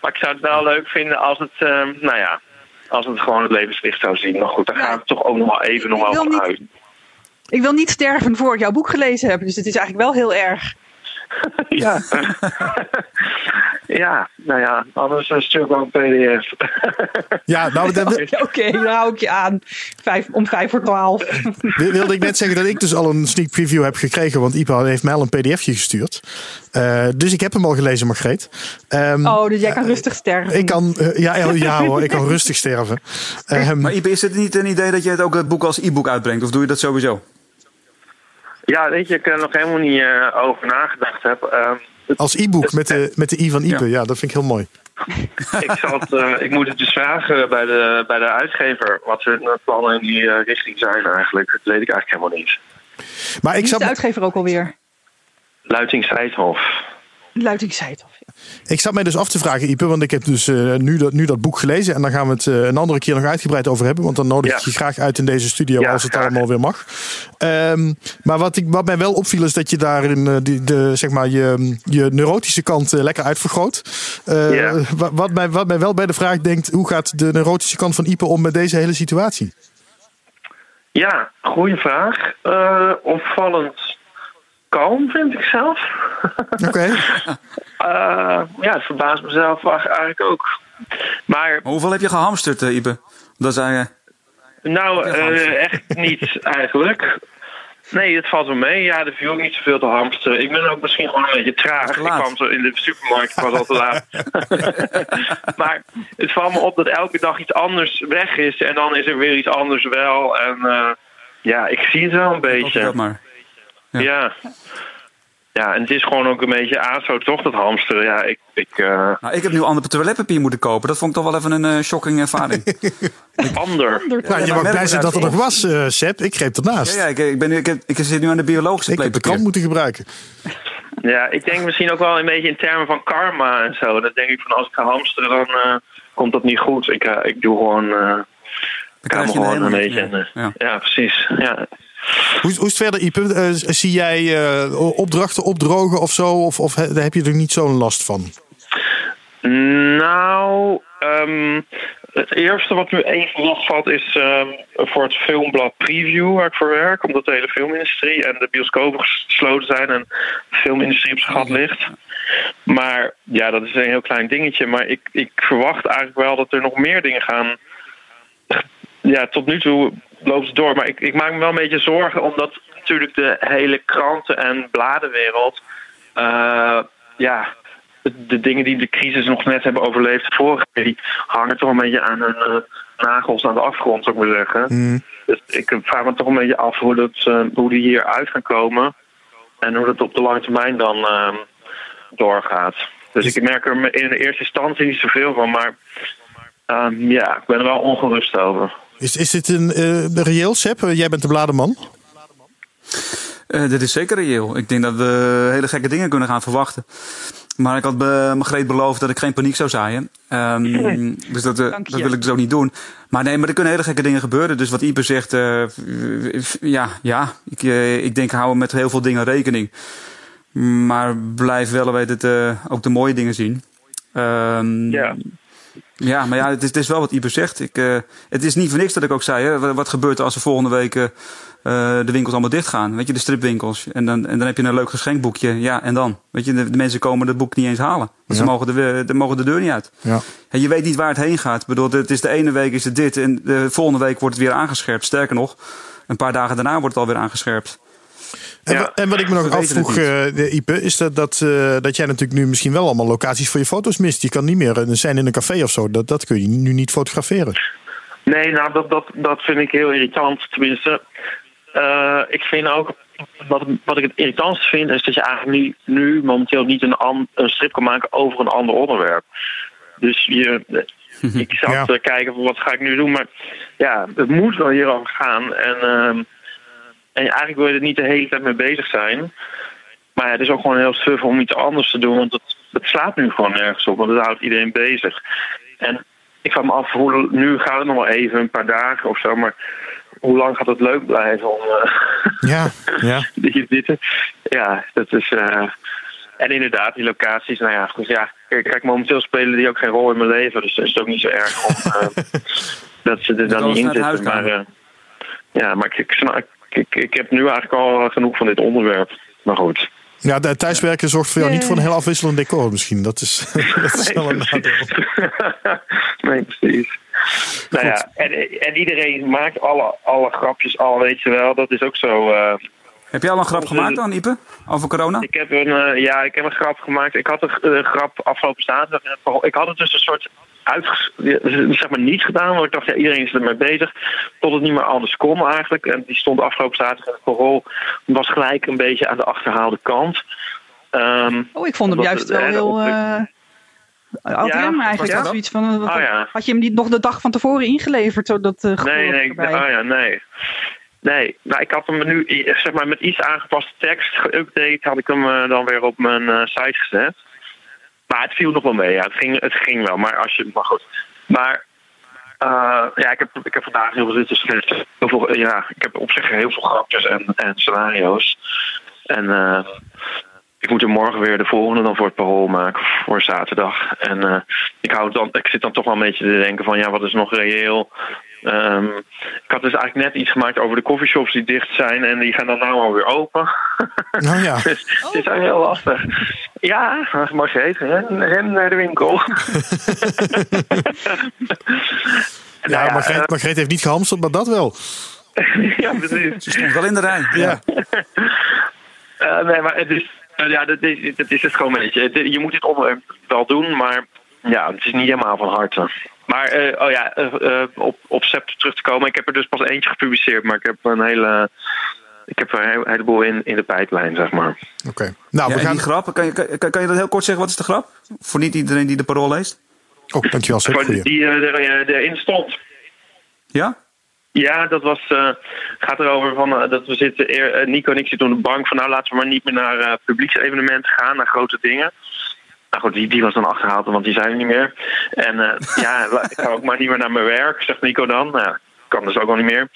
maar ik zou het wel leuk vinden als het, ehm, nou ja, als het gewoon het levenslicht zou zien. Maar goed, daar gaat het toch ook nog wel even nog wel van uit. Ik wil niet sterven voor ik jouw boek gelezen heb. Dus het is eigenlijk wel heel erg. Ja. ja, nou ja, anders een stuk wel een pdf. Ja, nou, dat wil- Oké, dan hou ik je aan. Vijf, om vijf voor twaalf. wilde ik net zeggen dat ik dus al een sneak preview heb gekregen. Want Ipa heeft mij al een pdfje gestuurd. Eh, dus ik heb hem al gelezen, Margreet. Ehm, Oh, dus jij kan rustig sterven. Ik kan, eh, ja, ja, ja hoor, ik kan rustig sterven. Ehm, Maar Ipe, is het niet een idee dat je het ook het boek als e-book uitbrengt? Of doe je dat sowieso? Ja, weet je, ik er nog helemaal niet eh, over nagedacht heb. Ehm, het- als e-book met de, met de i van Ipe, Ja. ja, dat vind ik heel mooi. ik, zal het, eh, ik moet het dus vragen bij de, bij de uitgever wat hun plannen in die eh, richting zijn eigenlijk. Dat weet ik eigenlijk helemaal niet. Maar ik Wie is de uitgever ook alweer? Luiting Seidhof. Luiting. Ik zat mij dus af te vragen, Ipe, want ik heb dus eh, nu, dat, nu dat boek gelezen. En daar gaan we het eh, een andere keer nog uitgebreid over hebben. Want dan nodig ik je graag uit in deze studio Ja, als het graag. allemaal weer mag. Ehm, maar wat, ik, wat mij wel opviel is dat je daarin eh, die, de, zeg maar, je, je neurotische kant lekker uitvergroot. Ja. wat, mij, wat mij wel bij de vraag denkt, hoe gaat de neurotische kant van Ipe om met deze hele situatie? Ja, goede vraag. Opvallend kalm vind ik zelf. Oké. Eh, ja, het verbaast mezelf eigenlijk ook. Maar Maar hoeveel heb je gehamsterd, eh, Ipe? Dat zei je. nou, eh, echt niet eigenlijk. Nee, het valt wel mee. Ja, er viel ook niet zoveel te hamsteren. Ik ben ook misschien gewoon een beetje traag. Ik kwam zo in de supermarkt, ik was al te laat. maar het valt me op dat elke dag iets anders weg is. En dan is er weer iets anders wel. En eh, ja, ik zie het wel een beetje. dat maar. Ja. Ja. ja. en het is gewoon ook een beetje ASO, toch, dat hamsteren. Ja, ik... ik eh, Nou, ik heb nu ander toiletpapier moeten kopen. Dat vond ik toch wel even een eh, shocking ervaring. ander. Nou, je maar mag blij zijn dat er nog was, eh Seb. Ik greep ernaast. ja, ja ik, ik, ben, ik, heb- ik zit nu aan de biologische ik heb de krant moeten gebruiken. Ja, ik denk misschien ook wel een beetje in termen van karma en zo. Dan denk ik van als ik ga hamsteren, dan eh, komt dat niet goed. Ik, ik doe gewoon. eh Dan ik je een gewoon een beetje. in, ja. ja. precies. Ja. Hoe, hoe is het verder, Ipe? Eh, zie jij eh, opdrachten opdrogen of zo? Of, of heb je er niet zo'n last van? Nou, ehm, het eerste wat nu even opvalt is ehm, voor het filmblad Preview waar ik voor werk. Omdat de hele filmindustrie en de bioscopen gesloten zijn en de filmindustrie op zijn gat ligt. Maar ja, dat is een heel klein dingetje. Maar ik, ik verwacht eigenlijk wel dat er nog meer dingen gaan. Ja, tot nu toe loopt het door. Maar ik, ik maak me wel een beetje zorgen omdat natuurlijk de hele kranten- en bladenwereld. eh, ja, de, dingen die de crisis nog net hebben overleefd vorige keer, die hangen toch een beetje aan hun eh, nagels aan de afgrond, zou ik maar zeggen. Dus ik vraag me toch een beetje af hoe, dat, eh, hoe die hier uit gaan komen. En hoe dat op de lange termijn dan ehm, doorgaat. Dus ik merk er in de eerste instantie niet zoveel van, maar ehm, ja, ik ben er wel ongerust over. Is, is dit een eh, reëel, Seb? Eh, jij bent de blademan. Eh, dit is zeker reëel. Ik denk dat we hele gekke dingen kunnen gaan verwachten. Maar ik had be Margreet beloofd dat ik geen paniek zou zaaien. Ehm, dus dat, dat wil ik dus ook niet doen. Maar nee, maar er kunnen hele gekke dingen gebeuren. Dus wat Ipe zegt, eh, ja, ja ik, ik denk hou met heel veel dingen rekening. Maar blijf wel weet het, eh, ook de mooie dingen zien. Ehm, Ja. Ja, maar ja, het is, het is wel wat Ipe zegt. Ik, eh, het is niet voor niks dat ik ook zei, hè, wat, gebeurt er als er volgende week eh, eh, de winkels allemaal dicht gaan? Weet je, de stripwinkels. En dan, en dan heb je een leuk geschenkboekje. Ja, en dan? Weet je, de, de mensen komen het boek niet eens halen. Want ze, mogen de, de mogen de deur niet uit. Ja. En je weet niet waar het heen gaat. Ik bedoel, het is de ene week is het dit en de volgende week wordt het weer aangescherpt. Sterker nog, een paar dagen daarna wordt het alweer aangescherpt. En, en wat ik me nog afvroeg, eh, Ipe, is dat, dat, eh, dat jij natuurlijk nu misschien wel allemaal locaties voor je foto's mist. Je kan niet meer eh, zijn in een café of zo. Dat, dat kun je nu niet fotograferen. Nee, nou, dat, dat, dat vind ik heel irritant. Tenminste, ik vind ook. Wat, wat ik het irritantst vind, is dat je eigenlijk nu, nu momenteel niet een, an- een strip kan maken over een ander onderwerp. Dus je, ik zat Ja. te kijken van wat ga ik nu doen, maar ja, het moet wel hierover gaan. En, ehm, en eigenlijk wil je er niet de hele tijd mee bezig zijn. Maar ja, het is ook gewoon heel suf om iets anders te doen, want het, het slaat nu gewoon nergens op, want het houdt iedereen bezig. En ik vraag me af, hoe, nu gaat het nog wel even, een paar dagen of zo, maar hoe lang gaat het leuk blijven om eh, Ja, ja. Ja, dat is. eh, en inderdaad, die locaties, nou ja, goed, ja. kijk, momenteel spelen die ook geen rol in mijn leven. Dus is het ook niet zo erg om, uh, dat ze er dan niet in zitten. Maar, uh, ja, maar ik, ik, ik, ik heb nu eigenlijk al genoeg van dit onderwerp. Maar goed. Ja, de thuiswerken zorgt voor jou niet voor een heel afwisselend decor misschien. Dat is, dat is wel een nadeel. nee, precies. Nou ja, en, en iedereen maakt alle, alle grapjes al, weet je wel. Dat is ook zo... Uh, heb je al een grap gemaakt dan, Ipe? Over corona? Ik heb een, uh, ja, ik heb een grap gemaakt. Ik had een, een grap afgelopen zaterdag. Ik had het dus een soort uit, zeg maar niet gedaan. Want ik dacht, ja, iedereen is ermee bezig. Tot het niet meer anders kon eigenlijk. En die stond afgelopen zaterdag in het parool. Was gelijk een beetje aan de achterhaalde kant. Um, oh, ik vond hem juist wel heel... Uh, ja, maar eigenlijk ja? zoiets van... Wat, oh, ja. Had je hem niet nog de dag van tevoren ingeleverd? Zodat, uh, nee, nee, oh ja, nee. Nee, nou, ik had hem nu zeg maar, met iets aangepaste tekst geüpdate. Had ik hem uh, dan weer op mijn uh, site gezet. Maar het viel nog wel mee. Ja. Het, ging, het ging wel. Maar als je. Maar goed. Maar. Uh, ja, ik heb, ik heb vandaag heel veel zitten. Heel ja, ik heb op zich heel veel grapjes en, en scenario's. En uh, ik moet er morgen weer de volgende dan voor het parool maken voor zaterdag. En uh, ik, hou dan, ik zit dan toch wel een beetje te denken van ja, wat is nog reëel? Um, ik had dus eigenlijk net iets gemaakt over de coffeeshops die dicht zijn en die gaan dan nou alweer open. Oh ja. dus het is eigenlijk heel lastig. Ja, Margreet, ren, ren naar de winkel. ja, nou ja Margreet, uh, Margreet heeft niet gehamsterd, maar dat wel. ja, precies. Ze stond wel in de rij. Ja. uh, nee, maar het is, uh, ja, dat is, dat is het gewoon een beetje. Je moet dit onderwerp wel doen, maar ja, het is niet helemaal van harte. Maar uh, oh ja, uh, op, op SEP terug te komen. Ik heb er dus pas eentje gepubliceerd, maar ik heb een hele. Ik heb er een heleboel in, in de pijplijn, zeg maar. Oké. Okay. Nou, ja, we gaan... die grap, kan je, kan, kan je dat heel kort zeggen? Wat is de grap? Voor niet iedereen die de parool leest. Oh, dankjewel. Sep, die die er, erin stond. Ja? Ja, dat was, uh, gaat erover van, uh, dat we zitten, uh, Nico en ik zitten op de bank van nou laten we maar niet meer naar publieksevenementen gaan, naar grote dingen. Nou goed, die, die was dan achterhaald, want die zijn er niet meer. En uh, ja, ik ga ook maar niet meer naar mijn werk, zegt Nico dan. Nou, kan dus ook al niet meer.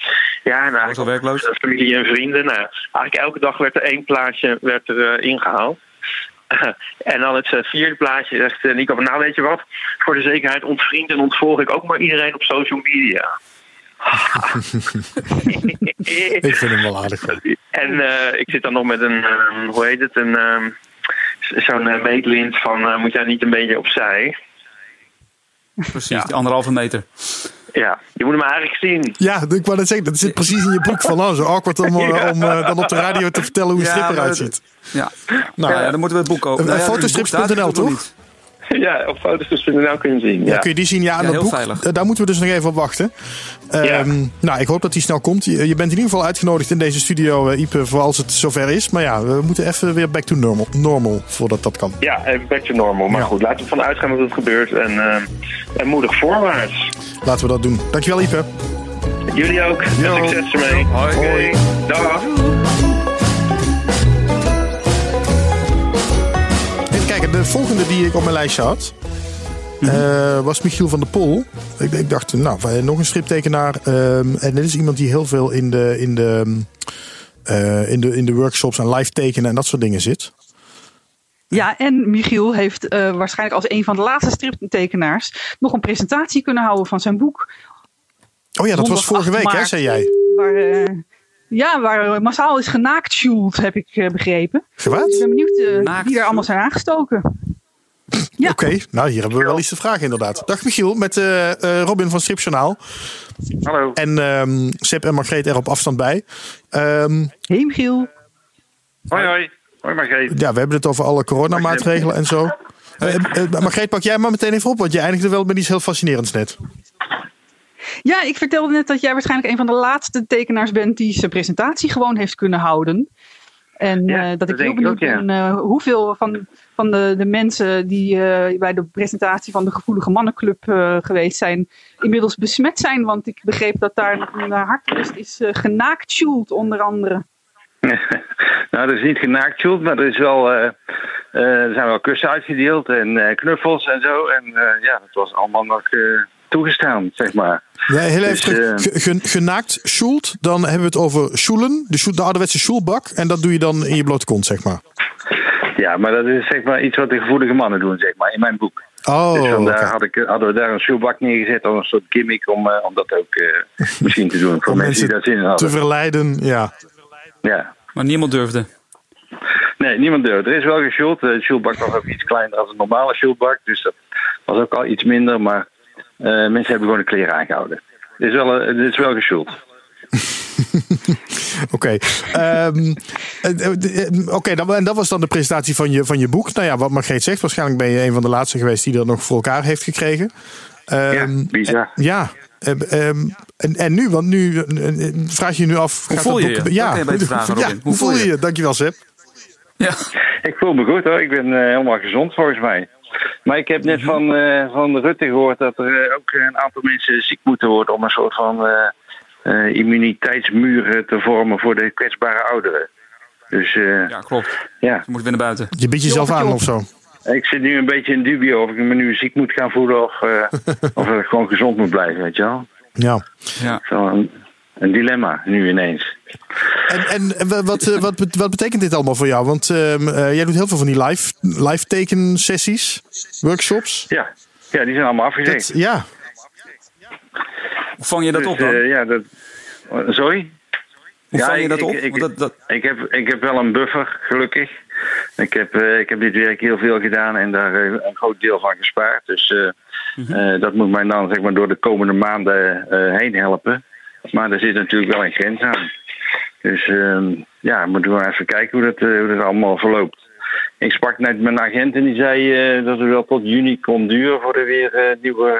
Ja, en eigenlijk werkloos. familie en vrienden. Nou, eigenlijk elke dag werd er één plaatje werd er, uh, ingehaald. en dan het uh, vierde plaatje zegt Nico van, nou weet je wat, voor de zekerheid ontvriend en ontvolg ik ook maar iedereen op social media. ik vind hem wel aardig. En ik zit dan nog met een, hoe heet het, een zo'n uh, meetlint van uh, moet jij niet een beetje opzij? Precies, ja. die anderhalve meter. Ja, je moet hem eigenlijk zien. Ja, ik wou net zeggen, dat zit precies in je boek van oh, zo awkward om, ja. om uh, dan op de radio te vertellen hoe een strip eruit ziet. Ja, nou ja, dan moeten we het boek kopen. Uh, nou, Fotostrips.nl toch? Ja, op fotostrips.nl kun je zien. Ja. ja. kun je die zien? Ja, ja dat boek, veilig. daar moeten we dus nog even op wachten. Um, ja. Nou, ik hoop dat die snel komt. Je, je, bent in ieder geval uitgenodigd in deze studio, uh, Ipe, voor als het zover is. Maar ja, we moeten even weer back to normal, normal voordat dat kan. Ja, even back to normal. Maar goed, laten we ervan uitgaan dat het gebeurt. En, uh, en moedig voorwaarts. Laten we dat doen. Dankjewel, Ipe. Jullie ook. Yo. Succes ermee. Hoi. Hoi. Dag. De volgende die ik op mijn lijstje had. Uh, was Michiel van der Pol. Ik, ik dacht, nou, nog een striptekenaar. Uh, en dit is iemand die heel veel in de, in de, uh, in de, in de workshops en live tekenen en dat soort dingen zit. Ja, en Michiel heeft waarschijnlijk als een van de laatste striptekenaars nog een presentatie kunnen houden van zijn boek. Oh ja, dat was vorige week, hè, zei jij? Waar, ja, waar massaal is genaakt, heb ik begrepen. Gewaad? Ik ben benieuwd wie er allemaal zijn aangestoken. Ja. Oké, okay. nou hier hebben we wel iets te vragen inderdaad. Dag Michiel, met uh, uh, Robin van Stripjournaal. Hallo. En um, Seb en Margreet er op afstand bij. Um, hey Michiel. Hoi hoi. Hoi Margreet. Ja, we hebben het over alle coronamaatregelen en zo. Uh, Margreet, pak jij maar meteen even op, want je eindigde wel met iets heel fascinerends net. Ja, ik vertelde net dat jij waarschijnlijk een van de laatste tekenaars bent die zijn presentatie gewoon heeft kunnen houden. En ja, uh, dat, ik heel benieuwd ben uh, hoeveel van, van de, de mensen die uh, bij de presentatie van de Gevoelige Mannenclub geweest zijn, inmiddels besmet zijn. Want ik begreep dat daar een hartlust is genaakt onder andere. nou, dat is niet genaakt maar er, is wel, er zijn wel kussen uitgedeeld en knuffels en zo. En ja, dat was allemaal nog toegestaan, zeg maar. Ja, heel even dus, terug. Uh, genaakt schult, dan hebben we het over schulen, de, de ouderwetse schulbak. En dat doe je dan in je blote kont, zeg maar. Ja, maar dat is zeg maar iets wat de gevoelige mannen doen, zeg maar, in mijn boek. Oh, dus vandaar had ik, hadden we daar een shoebak neergezet als een soort gimmick om, eh, om dat ook eh, misschien te doen voor mensen die daar zin in te hadden. verleiden, ja. Ja. Maar niemand durfde. Nee, niemand durft. Er is wel geschuld. De shoebak was ook iets kleiner dan een normale shoebak, dus dat was ook al iets minder, maar eh, mensen hebben gewoon de kleren aangehouden. Het is wel, eh, het is wel geschuld. Oké. Ehm, eh, eh, eh, Oké, dan- en dat was dan de presentatie van je, van je boek. Nou ja, wat Margreet zegt, waarschijnlijk ben je een van de laatste geweest die dat nog voor elkaar heeft gekregen. Ehm, Ja, bizar. eh, Ja. eh, ehm, en, en nu, want nu eh, eh, vraag je je nu af. Hoe gaat voel dat je boek- je? Ja, vragen, ja, Robin. hoe voel je je? Dankjewel, Seb. Ja. Ik voel me goed hoor. Ik ben eh, helemaal gezond volgens mij. Maar ik heb net van, eh, van Rutte gehoord dat er eh, ook een aantal mensen ziek moeten worden om een soort van eh, eh, immuniteitsmuren te vormen voor de kwetsbare ouderen. Dus eh, ja, klopt. ja, Je moet weer naar buiten. Je biedt jezelf aan of zo. ik zit nu een beetje in dubio of ik me nu ziek moet gaan voelen of, of ik gewoon gezond moet blijven, weet je wel. Ja. Ja. Zo een, dilemma nu ineens. En, en en wa- wat, eh, wat, wat betekent dit allemaal voor jou? Want ehm, eh, jij doet heel veel van die live, live tekensessies, workshops. Ja, ja die zijn allemaal afgezegd. Dat, ja, Hoe vang je dat Dus, op dan? eh, ja, dat, sorry? Hoe ja, vang je ik- dat ik- op? ik- Want dat, dat, Ik heb, ik heb wel een buffer, gelukkig. Ik heb, eh, ik heb dit werk heel veel gedaan en daar een groot deel van gespaard. Dus eh, Mhm. eh, dat moet mij dan zeg maar, door de komende maanden eh, heen helpen. Maar er zit natuurlijk wel een grens aan. Dus ehm, ja, moeten we maar even kijken hoe dat, eh, hoe dat allemaal verloopt. Ik sprak net met een agent en die zei eh, dat het wel tot juni kon duren voor er weer eh, nieuwe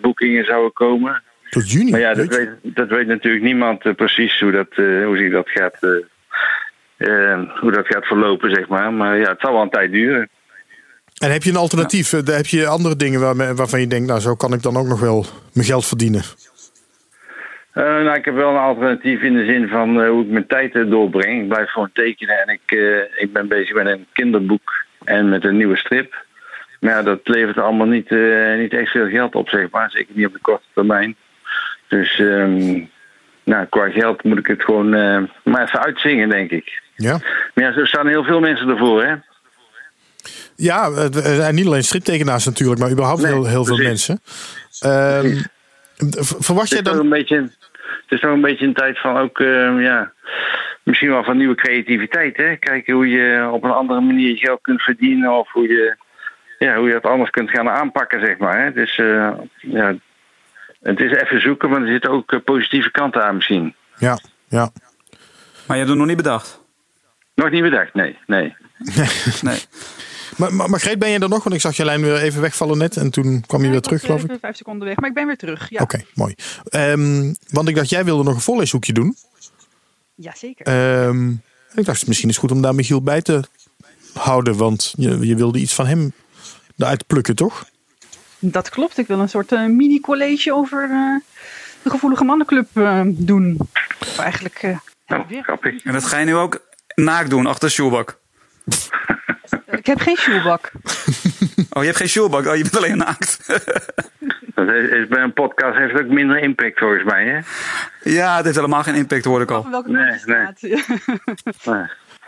boekingen zouden komen. tot juni. Maar ja, dat weet dat weet natuurlijk niemand precies hoe, dat, hoe zich dat gaat, hoe dat gaat verlopen, zeg maar. Maar ja, het zal wel een tijd duren. En heb je een alternatief? Heb je andere dingen waar, waarvan je denkt, nou zo kan ik dan ook nog wel mijn geld verdienen? Nou, ik heb wel een alternatief in de zin van eh, hoe ik mijn tijd doorbreng. Ik blijf gewoon tekenen en ik, eh, ik ben bezig met een kinderboek en met een nieuwe strip. Maar ja, dat levert allemaal niet, niet echt veel geld op, zeg maar. Zeker niet op de korte termijn. Dus ehm, nou, qua geld moet ik het gewoon maar even uitzingen, denk ik. Ja, Maar ja, er staan heel veel mensen ervoor, hè. ja er zijn niet alleen striptekenaars natuurlijk, maar überhaupt Nee, heel, heel veel mensen. Ehm, verwacht jij dan... een beetje, het is toch een beetje een tijd van ook, eh, ja, misschien wel van nieuwe creativiteit. Hè? Kijken hoe je op een andere manier je geld kunt verdienen of hoe je, ja, hoe je het anders kunt gaan aanpakken, zeg maar. Hè? Dus eh, ja, het is even zoeken, maar er zitten ook eh, positieve kanten aan misschien. Ja, ja. maar je hebt het nog niet bedacht. Nog niet bedacht, nee. nee. Nee. Maar, maar Margreet, ben je er nog? Want ik zag je lijn weer even wegvallen net en toen kwam je Ja, weer ik terug, geloof ik. even Vijf seconden weg, maar ik ben weer terug. Ja, Oké, mooi. Ehm, want ik dacht, jij wilde nog een voorleeshoekje doen. Jazeker. Ehm, ik dacht, misschien is het goed om daar Michiel bij te houden. Want je, je wilde iets van hem eruit plukken, toch? Dat klopt. Ik wil een soort eh, mini-college over eh, de gevoelige mannenclub eh, doen. Of eigenlijk eh, Nou, weer. grappig. En dat ga je nu ook naakt doen achter. Ik heb geen shoebak. Oh, je hebt geen shoelbak. Oh, je bent alleen naakt. Dat is, is bij een podcast heeft het ook minder impact volgens mij, hè? ja, het heeft helemaal geen impact, hoor ik al. Welke Nee. Nee.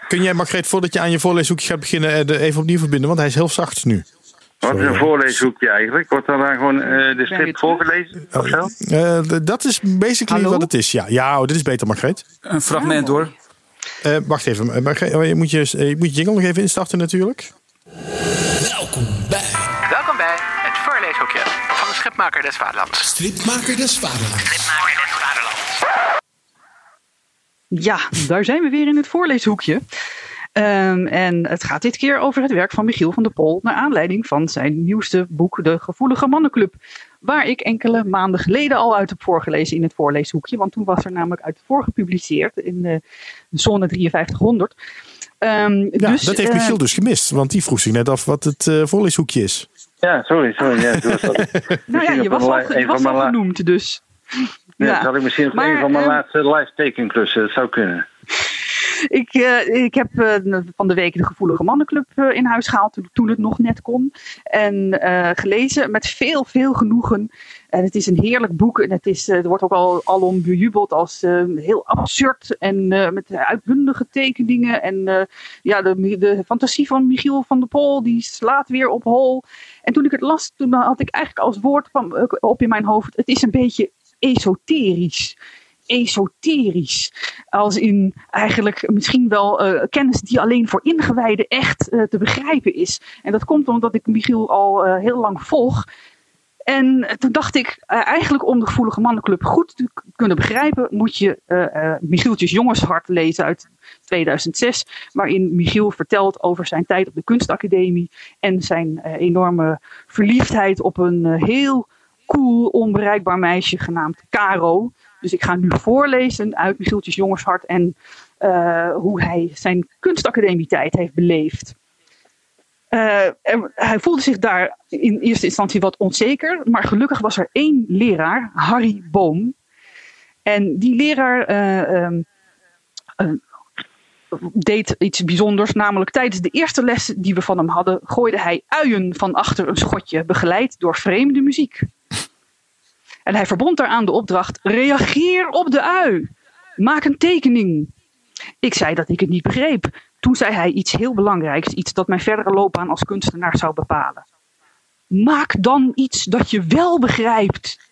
Kun jij, Margreet, voordat je aan je voorleeshoekje gaat beginnen, eh, even opnieuw verbinden? Want hij is heel zacht nu. Wat is een voorleeshoekje eigenlijk? Wordt dan gewoon eh, de strip voorgelezen of zo? Eh, dat is basically Hallo? wat het is. Ja, ja oh, dit is beter, Margreet. Een fragment, Ja, mooi. hoor. Eh, wacht even. Margreet, oh, je, moet je, eh, je moet je jingle nog even instarten natuurlijk. Welkom bij Welkom bij het voorleeshoekje van de Schipmaker des Vaderlands. Stripmaker des Vaderlands. Schipmaker des Vaderlands. Ja, daar zijn we weer in het voorleeshoekje. Ehm, en het gaat dit keer over het werk van Michiel van der Pol. Naar aanleiding van zijn nieuwste boek, De Gevoelige Mannenclub. Waar ik enkele maanden geleden al uit heb voorgelezen in het voorleeshoekje. Want toen was er namelijk uit voor gepubliceerd in de Zone 5300. Ehm, Ja, dus, dat heeft eh, Michiel dus gemist. Want die vroeg zich net af wat het eh, voorleeshoekje is. Ja, sorry, sorry. Ja, dat. Nou ja, je was al, je was al genoemd, dus. Ja, Ja. dat had ik misschien op Maar, een van mijn ehm, laatste live tekenklussen. Dat zou kunnen. Ik, uh, ik heb uh, van de week de Gevoelige Mannenclub uh, in huis gehaald toen, toen, het nog net kon. En gelezen met veel, veel genoegen. En het is een heerlijk boek. En het, is, er wordt ook al alom bejubeld als heel absurd. En met uitbundige tekeningen. En ja, de, de fantasie van Michiel van der Pol, die slaat weer op hol. En toen ik het las, toen had ik eigenlijk als woord van, op in mijn hoofd. Het is een beetje esoterisch esoterisch. Als in eigenlijk misschien wel uh, kennis die alleen voor ingewijden echt uh, te begrijpen is. En dat komt omdat ik Michiel al uh, heel lang volg. En toen dacht ik, eigenlijk om de Gevoelige Mannenclub goed te kunnen begrijpen, moet je Michieltjes Jongenshart lezen uit 2006. Waarin Michiel vertelt over zijn tijd op de kunstacademie en zijn enorme verliefdheid op een heel cool, onbereikbaar meisje genaamd Caro. Dus ik ga nu voorlezen uit Michieltjes Jongershart en uh, hoe hij zijn kunstacademietijd heeft beleefd. Uh, hij voelde zich daar in eerste instantie wat onzeker, maar gelukkig was er één leraar, Harry Boom. En die leraar uh, deed iets bijzonders, namelijk tijdens de eerste les die we van hem hadden, gooide hij uien van achter een schotje, begeleid door vreemde muziek. En hij verbond daaraan de opdracht: reageer op de ui. Maak een tekening. Ik zei dat ik het niet begreep. Toen zei hij iets heel belangrijks, iets dat mijn verdere loopbaan als kunstenaar zou bepalen. Maak dan iets dat je wel begrijpt.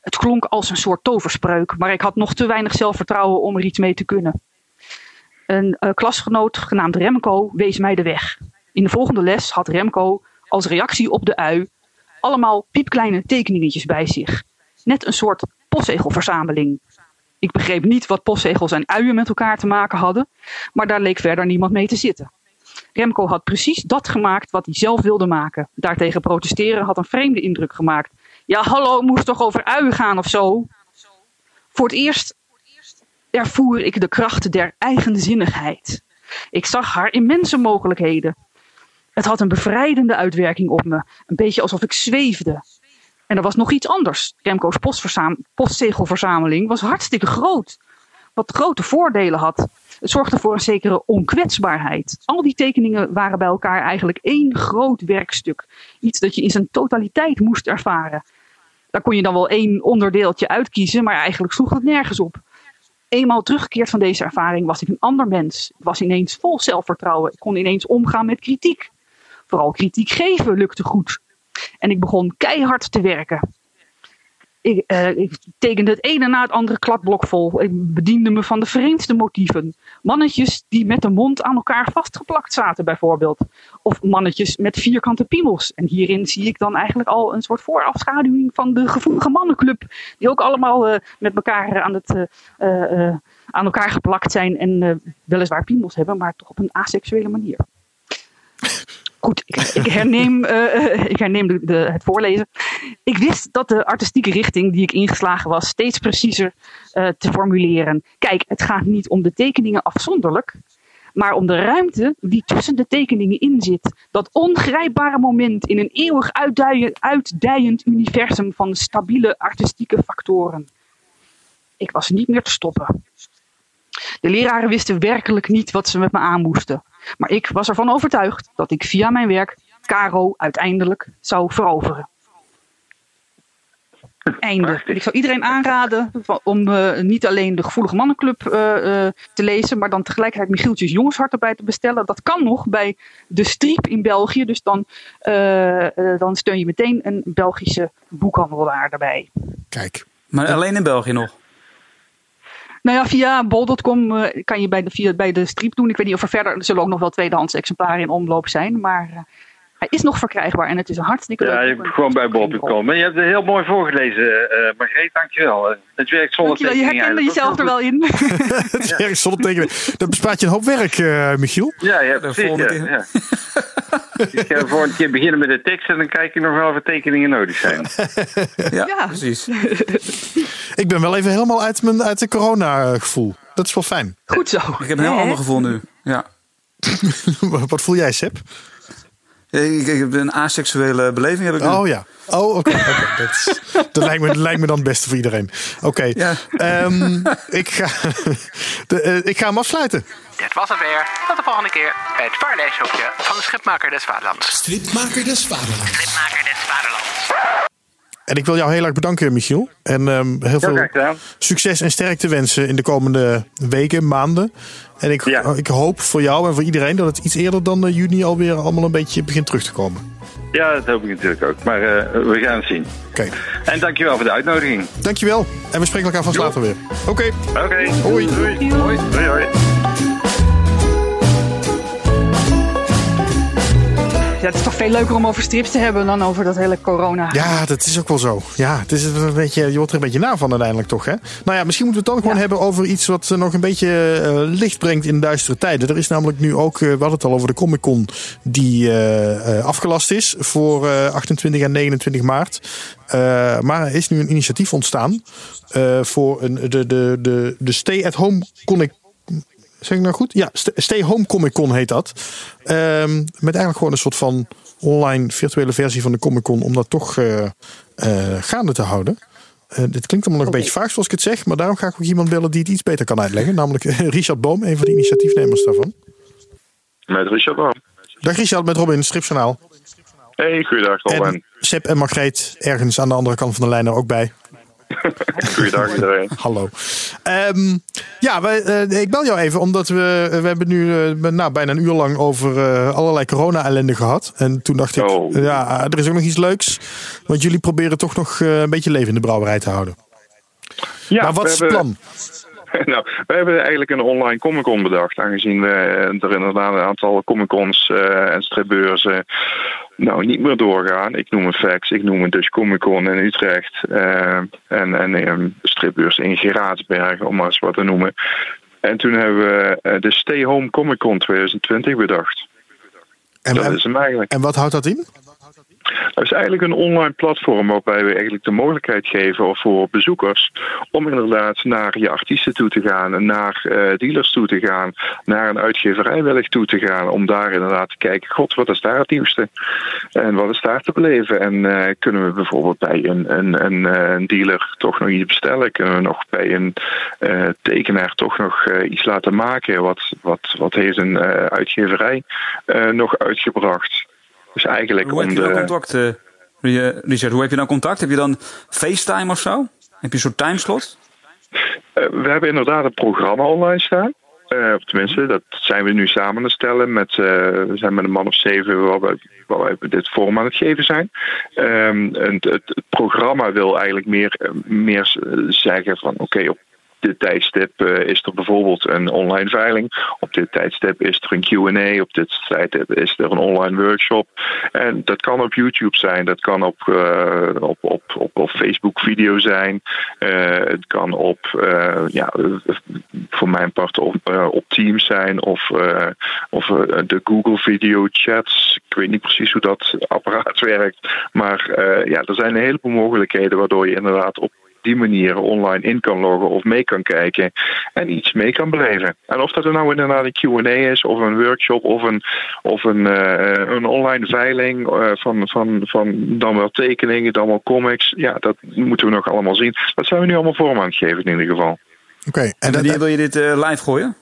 Het klonk als een soort toverspreuk, maar ik had nog te weinig zelfvertrouwen om er iets mee te kunnen. Een uh, klasgenoot genaamd Remco wees mij de weg. In de volgende les had Remco als reactie op de ui allemaal piepkleine tekeningetjes bij zich. Net een soort postzegelverzameling. Ik begreep niet wat postzegels en uien met elkaar te maken hadden, maar daar leek verder niemand mee te zitten. Remco had precies dat gemaakt wat hij zelf wilde maken. Daartegen protesteren had een vreemde indruk gemaakt. Ja, hallo, moest toch over uien gaan of zo? Voor het eerst ervoer ik de kracht der eigenzinnigheid. Ik zag haar immense mogelijkheden. Het had een bevrijdende uitwerking op me. Een beetje alsof ik zweefde. En er was nog iets anders. Remco's postzegelverzameling was hartstikke groot. Wat grote voordelen had. Het zorgde voor een zekere onkwetsbaarheid. Al die tekeningen waren bij elkaar eigenlijk één groot werkstuk. Iets dat je in zijn totaliteit moest ervaren. Daar kon je dan wel één onderdeeltje uitkiezen, maar eigenlijk sloeg het nergens op. Eenmaal teruggekeerd van deze ervaring was ik een ander mens. Ik was ineens vol zelfvertrouwen. Ik kon ineens omgaan met kritiek. Vooral kritiek geven lukte goed. En ik begon keihard te werken. Ik, ik, tekende het ene na het andere kladblok vol. Ik bediende me van de vreemdste motieven. Mannetjes die met de mond aan elkaar vastgeplakt zaten, bijvoorbeeld. Of mannetjes met vierkante piemels. En hierin zie ik dan eigenlijk al een soort voorafschaduwing van de gevoelige mannenclub. Die ook allemaal uh, met elkaar aan, het, uh, aan elkaar geplakt zijn. En weliswaar piemels hebben, maar toch op een asexuele manier. Goed, ik, ik herneem, uh, ik herneem de, de, het voorlezen. Ik wist dat de artistieke richting die ik ingeslagen was steeds preciezer uh, te formuleren. Kijk, het gaat niet om de tekeningen afzonderlijk, maar om de ruimte die tussen de tekeningen in zit. Dat ongrijpbare moment in een eeuwig uitdijend universum van stabiele artistieke factoren. Ik was niet meer te stoppen. De leraren wisten werkelijk niet wat ze met me aan moesten. Maar ik was ervan overtuigd dat ik via mijn werk Caro uiteindelijk zou veroveren. Einde. Ik zou iedereen aanraden om uh, niet alleen de Gevoelige Mannenclub uh, uh, te lezen, maar dan tegelijkertijd Michieltjes Jongenshart erbij te bestellen. Dat kan nog bij de Striep in België. Dus dan, dan steun je meteen een Belgische boekhandelaar daarbij. Kijk. Maar alleen in België nog? Nou ja, via bol.com uh, kan je bij de, via, bij de strip doen. Ik weet niet of er verder, er zullen ook nog wel tweedehands exemplaren in omloop zijn. Maar uh, hij is nog verkrijgbaar en het is een hartstikke Ja, je hebt gewoon bij bol.com. Maar je hebt het heel mooi voorgelezen, uh, Margreet. Dankjewel. Het werkt zonder dankjewel, Je herkende jezelf er wel in. het werkt zonder tekening. Dat bespaart je een hoop werk, uh, Michiel. Ja, ja precies. Ja, ja. ik ga de volgende keer beginnen met de tekst en dan kijk ik nog wel of er tekeningen nodig zijn. ja, ja, precies. ik ben wel even helemaal uit, mijn, uit de corona-gevoel. Dat is wel fijn. Goed zo. Ik heb een heel ander gevoel nu. Ja. Wat voel jij, Seb? Ik, ik heb een aseksuele beleving. Heb ik nu. Oh ja. Oh, oké. Dat, lijkt me, dat lijkt me dan het beste voor iedereen. Oké. Ja. Ehm, ik, ga, de, eh, ik ga hem afsluiten. Dit was het weer. Tot de volgende keer bij het Vaarleeshokje van de Schipmaker des Vaderlands. Stripmaker des Vaderlands. Schipmaker des Vaderlands. En ik wil jou heel erg bedanken, Michiel. En ehm, heel veel succes en sterkte wensen in de komende weken, maanden. En ik, Ja. ik hoop voor jou en voor iedereen dat het iets eerder dan eh, juni alweer allemaal een beetje begint terug te komen. Ja, dat hoop ik natuurlijk ook. Maar eh, we gaan het zien. Oké. En dankjewel voor de uitnodiging. Dankjewel. En we spreken elkaar vast later weer. Oké. Oké. Hoi. Doei. Hoi. Hoi. hoi. Ja, het is toch veel leuker om over strips te hebben dan over dat hele corona. Ja, dat is ook wel zo. Ja, het is een beetje, je wordt er een beetje na van uiteindelijk toch, hè? Nou ja, misschien moeten we het dan gewoon hebben over iets wat eh, nog een beetje eh, licht brengt in duistere tijden. Er is namelijk nu ook, eh, we hadden het al over de Comic Con, die afgelast is voor eh, 28 en 29 maart. Maar er is nu een initiatief ontstaan voor een, de, de, de, de Stay at Home Comic Zeg ik nou goed? Ja, St- Stay Home Comic Con heet dat. Ehm, met eigenlijk gewoon een soort van online virtuele versie van de Comic Con. Om dat toch eh, eh, gaande te houden. Eh, dit klinkt allemaal nog een beetje vaag zoals ik het zeg. Maar daarom ga ik ook iemand bellen die het iets beter kan uitleggen. Namelijk Richard Boom, een van de initiatiefnemers daarvan. Met Richard Boom. Dag Richard, met Robin, Stripjournaal. Hey, goeiedag En Robin. Sepp en Margreet ergens aan de andere kant van de lijn er ook bij. Goeiedag iedereen. Hallo. Ehm, ja, wij, eh, ik bel jou even omdat we, we hebben nu eh, nou, bijna een uur lang over eh, allerlei corona-ellende gehad. En toen dacht ik, Oh. ja, er is ook nog iets leuks. Want jullie proberen toch nog een beetje leven in de brouwerij te houden. Ja, maar wat is het plan? nou, we hebben eigenlijk een online Comic Con bedacht. Aangezien we er inderdaad een aantal Comic Cons eh, en stripbeurzen nou, niet meer doorgaan. Ik noem een Fax, ik noem een Dutch Comic Con in Utrecht. eh, en en een stripbeurs in Geraadsbergen, om maar eens wat te noemen. En toen hebben we eh, de Stay Home Comic Con 2020 bedacht. En, Dat en, is hem eigenlijk. en wat houdt dat in? Dat is eigenlijk een online platform waarbij we eigenlijk de mogelijkheid geven voor bezoekers om inderdaad naar je artiesten toe te gaan, naar eh, dealers toe te gaan, naar een uitgeverij wellicht toe te gaan, om daar inderdaad te kijken, god, wat is daar het nieuwste? En wat is daar te beleven? En eh, kunnen we bijvoorbeeld bij een, een, een, eh, een dealer toch nog iets bestellen? Kunnen we nog bij een tekenaar toch nog iets laten maken? Wat, wat, wat heeft een uitgeverij nog uitgebracht? Dus eigenlijk Hoe heb om je de... nou contact, eh, Ri- Richard? Hoe heb je nou contact? Heb je dan FaceTime of zo? Heb je een soort timeslot? Eh, we hebben inderdaad een programma online staan. Eh, of tenminste, dat zijn we nu samen aan het stellen. Met, eh, we zijn met een man of zeven waar we, waar we dit vorm aan het geven zijn. Ehm, en het, programma wil eigenlijk meer, eh, meer zeggen van oké, op dit tijdstip eh, is er bijvoorbeeld een online veiling. Op dit tijdstip is er een Q&A. Op dit tijdstip is er een online workshop. En dat kan op YouTube zijn. Dat kan op, eh, op, op, op, op Facebook video zijn. Eh, het kan op, ja, voor mijn part op, op Teams zijn. Of, of de Google video chats. Ik weet niet precies hoe dat apparaat werkt. Maar ja, er zijn een heleboel mogelijkheden waardoor je inderdaad op die manier online in kan loggen of mee kan kijken en iets mee kan beleven. En of dat er nou inderdaad een Q&A is of een workshop of een, of een, eh, een online veiling eh, van, van, van dan wel tekeningen, dan wel comics. Ja, dat moeten we nog allemaal zien. Dat zijn we nu allemaal vorm aan het geven in ieder geval. Oké, en wanneer wil je dit eh, live gooien?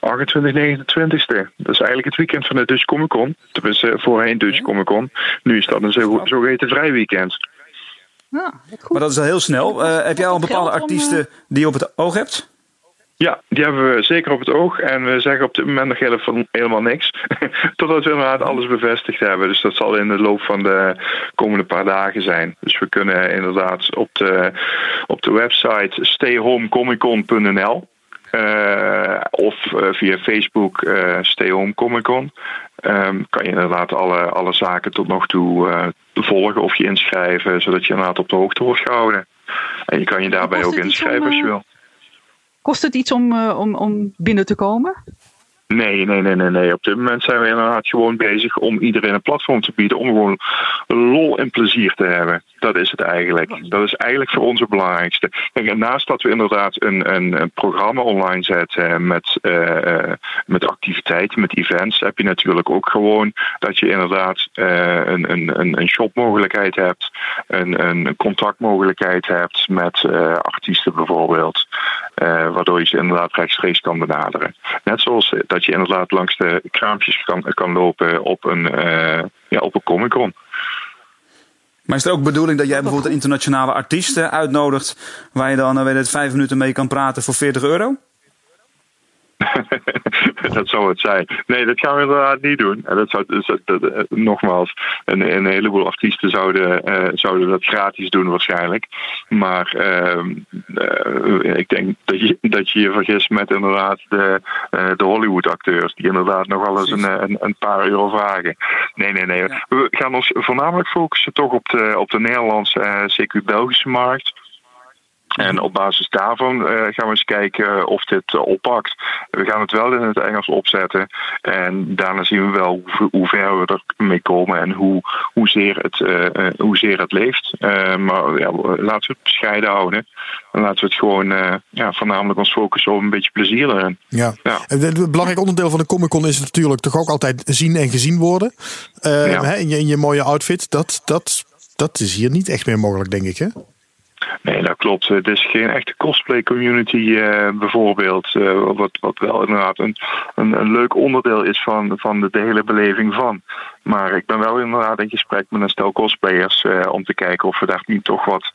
28, 29ste. Dat is eigenlijk het weekend van de Dutch Comic Con. Tenminste, voorheen Dutch Comic Con. Nu is dat een zo- zogeheten vrij weekend. Ja, goed. Maar dat is al heel snel. Eh, heb jij al bepaalde om, artiesten die je op het oog hebt? Ja, die hebben we zeker op het oog. En we zeggen op dit moment nog helemaal, helemaal niks. Totdat we inderdaad alles bevestigd hebben. Dus dat zal in de loop van de komende paar dagen zijn. Dus we kunnen inderdaad op de, op de website stayhomecomicon.nl eh, of eh, via Facebook eh Stay Home Comic Con. Ehm, kan je inderdaad alle, alle zaken tot nog toe eh, volgen of je inschrijven, zodat je inderdaad op de hoogte wordt gehouden. En je kan je daarbij ook om, inschrijven als je eh, wil. Kost het iets om, eh, om, om binnen te komen? Nee, nee, nee, nee, nee. Op dit moment zijn we inderdaad gewoon bezig om iedereen een platform te bieden. Om gewoon lol en plezier te hebben. Dat is het eigenlijk. Dat is eigenlijk voor ons het belangrijkste. En naast dat we inderdaad een, een, een programma online zetten met, uh, met activiteiten, met events, heb je natuurlijk ook gewoon dat je inderdaad uh, een, een, een shopmogelijkheid hebt, een, een contactmogelijkheid hebt met artiesten bijvoorbeeld. waardoor je ze inderdaad rechtstreeks kan benaderen. Net zoals dat je inderdaad langs de kraampjes kan, kan lopen op een, ja, op een Comic Con. Maar is het ook bedoeling dat jij bijvoorbeeld een internationale artiesten uitnodigt, waar je dan weet het, vijf minuten mee kan praten voor 40 euro? dat zou het zijn. Nee, dat gaan we inderdaad niet doen. Dat zou, dat, dat, nogmaals, een, een, heleboel artiesten zouden, uh, zouden dat gratis doen waarschijnlijk. Maar uh, uh, ik denk dat je, dat je je vergist met inderdaad de, de Hollywood-acteurs, die inderdaad nog wel eens een, een, een, paar euro vragen. Nee, nee, nee. We gaan ons voornamelijk focussen toch op de, op de Nederlandse, CQ-Belgische markt. En op basis daarvan uh, gaan we eens kijken of dit uh, oppakt. We gaan het wel in het Engels opzetten. En daarna zien we wel hoe, hoe ver we ermee komen en hoe, hoezeer, het, uh, hoezeer het leeft. maar ja, laten we het bescheiden houden. En laten we het gewoon ja, voornamelijk ons focussen op een beetje plezier erin. Ja. ja. Het belangrijk onderdeel van de Comic Con is natuurlijk toch ook altijd zien en gezien worden. Ja. Hè, in, je, in je mooie outfit. Dat, dat, dat is hier niet echt meer mogelijk, denk ik. Hè? Nee, dat klopt. Het is geen echte cosplay community uh, bijvoorbeeld. Uh, wat, wat wel inderdaad een, een, een, leuk onderdeel is van, van de, hele beleving van. Maar ik ben wel inderdaad in gesprek met een stel cosplayers uh, om te kijken of we daar niet toch wat,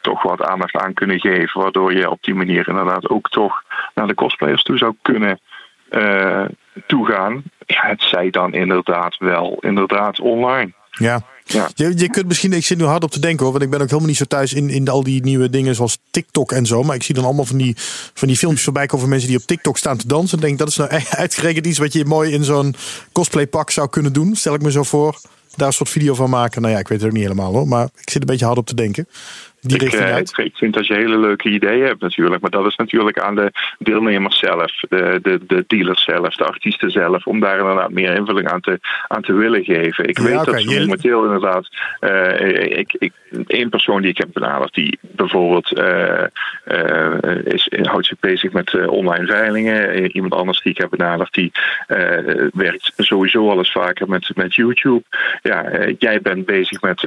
toch wat aandacht aan kunnen geven. Waardoor je op die manier inderdaad ook toch naar de cosplayers toe zou kunnen toegaan. Ja, het zij dan inderdaad wel inderdaad online. Ja. Ja. Je, je kunt misschien, ik zit nu hard op te denken hoor, want ik ben ook helemaal niet zo thuis in, in al die nieuwe dingen zoals TikTok en zo. Maar ik zie dan allemaal van die, van die filmpjes voorbij komen van mensen die op TikTok staan te dansen. En denk dat is nou uitgerekend iets wat je mooi in zo'n cosplay pak zou kunnen doen. Stel ik me zo voor. Daar een soort video van maken. Nou ja, ik weet het ook niet helemaal hoor. Maar ik zit een beetje hard op te denken die ik, uh, ik, vind dat je hele leuke ideeën hebt natuurlijk. Maar dat is natuurlijk aan de deelnemers zelf, de, de, de dealers zelf, de artiesten zelf. Om daar inderdaad meer invulling aan te, aan te willen geven. Ik weet dat ze momenteel inderdaad... Uh, ik, ik, één persoon die ik heb benaderd, die bijvoorbeeld uh, is, houdt zich bezig met online veilingen. Iemand anders die ik heb benaderd, die werkt sowieso al eens vaker met, met YouTube. Ja, jij bent bezig met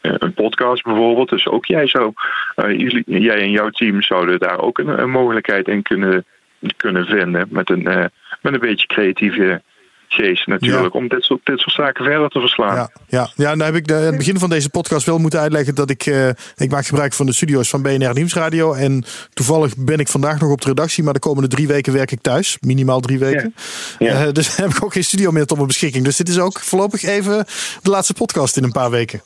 een podcast bijvoorbeeld. Dus ook jij zou, uh, jij en jouw team zouden daar ook een, een mogelijkheid in kunnen, kunnen vinden. Met een, uh, met een beetje creatieve geest natuurlijk. Om dit soort, dit soort zaken verder te verslaan. Ja, ja. ja nou heb ik de, aan het begin van deze podcast wel moeten uitleggen dat ik. Uh, ik maak gebruik van de studio's van BNR Nieuwsradio. En toevallig ben ik vandaag nog op de redactie. Maar de komende drie weken werk ik thuis. Minimaal drie weken. Ja. Uh, dus heb ik ook geen studio meer tot mijn beschikking. Dus dit is ook voorlopig even de laatste podcast in een paar weken.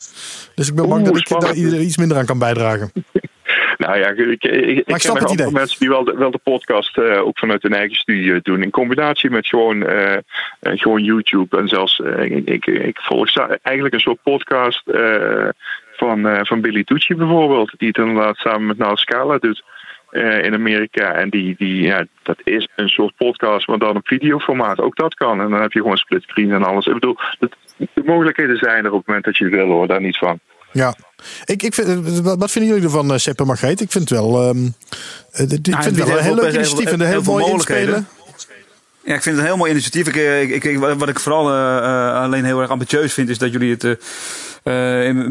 Dus ik ben bang dat ik daar iets minder aan kan bijdragen. Nou ja, ik, ik, ik ken nog andere mensen die wel de, wel de podcast uh, ook vanuit hun eigen studio doen. In combinatie met gewoon, uh, uh, gewoon YouTube. En zelfs, ik, ik, ik, volg eigenlijk een soort podcast van, van Billy Tucci bijvoorbeeld. Die het inderdaad samen met Nal Scala doet. in Amerika. En die, die, ja, dat is een soort podcast, maar dan op videoformaat. Ook dat kan. En dan heb je gewoon splitscreen en alles. Ik bedoel, de mogelijkheden zijn er op het moment dat je wil hoor, daar niet van. Ja, ik, ik vind, wat vinden jullie ervan, uh, Sepp en Margreet? Ik vind het wel, um, ik vind het wel een heel leuk initiatief en een heel, mooi inspelen. Ja, ik vind het een heel mooi initiatief. Ik, ik, ik, wat ik vooral uh, alleen heel erg ambitieus vind, is dat jullie het uh,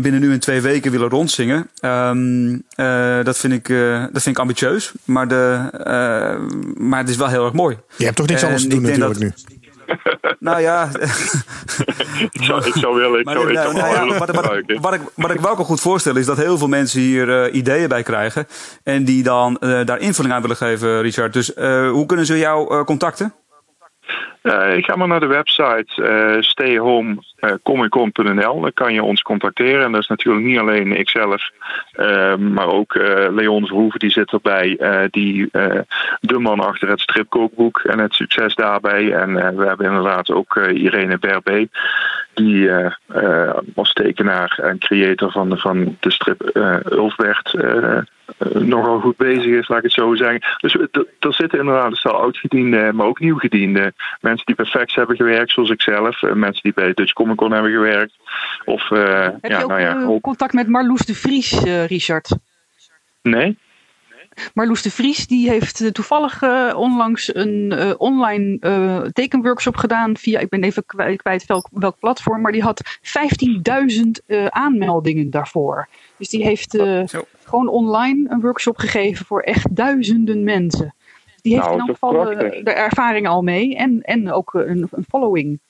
binnen nu in twee weken willen rondzingen. Um, dat, vind ik, dat vind ik ambitieus, maar, de, maar het is wel heel erg mooi. Je hebt toch niks anders te doen natuurlijk dat, nu? Nou ja. ik, zou, ik zou willen. Ik zou, ik zou nou, ja, wat, wat, wat, ik, wat ik wel kan goed voorstellen is dat heel veel mensen hier uh, ideeën bij krijgen. En die dan uh, daar invulling aan willen geven, Richard. Dus uh, hoe kunnen ze jou contacten? Uh, ga maar naar de website uh, stayhomecomicon.nl. Dan kan je ons contacteren. En dat is natuurlijk niet alleen ikzelf, maar ook Leon Verhoeven, die zit erbij. die de man achter het stripkookboek en het succes daarbij. En we hebben inderdaad ook Irene Berbé, die als tekenaar en creator van van de strip Ulfbert nogal goed bezig is, laat ik het zo zeggen. Dus er zitten inderdaad een stel oudgedienden, maar ook nieuwgedienden. Mensen die bij Fax hebben gewerkt, zoals ik zelf. mensen die bij Dutch Comic Con hebben gewerkt. Of, Heb ja, je ook nou ja, contact met Marloes de Vries, Richard? Nee? Marloes de Vries die heeft uh, toevallig uh, onlangs een uh, online tekenworkshop gedaan via, ik ben even kwijt, kwijt welk, welk, platform, maar die had 15.000 aanmeldingen daarvoor. Dus die heeft gewoon online een workshop gegeven voor echt duizenden mensen. Die heeft nou, in elk geval de ervaring al mee en, en ook een, een following.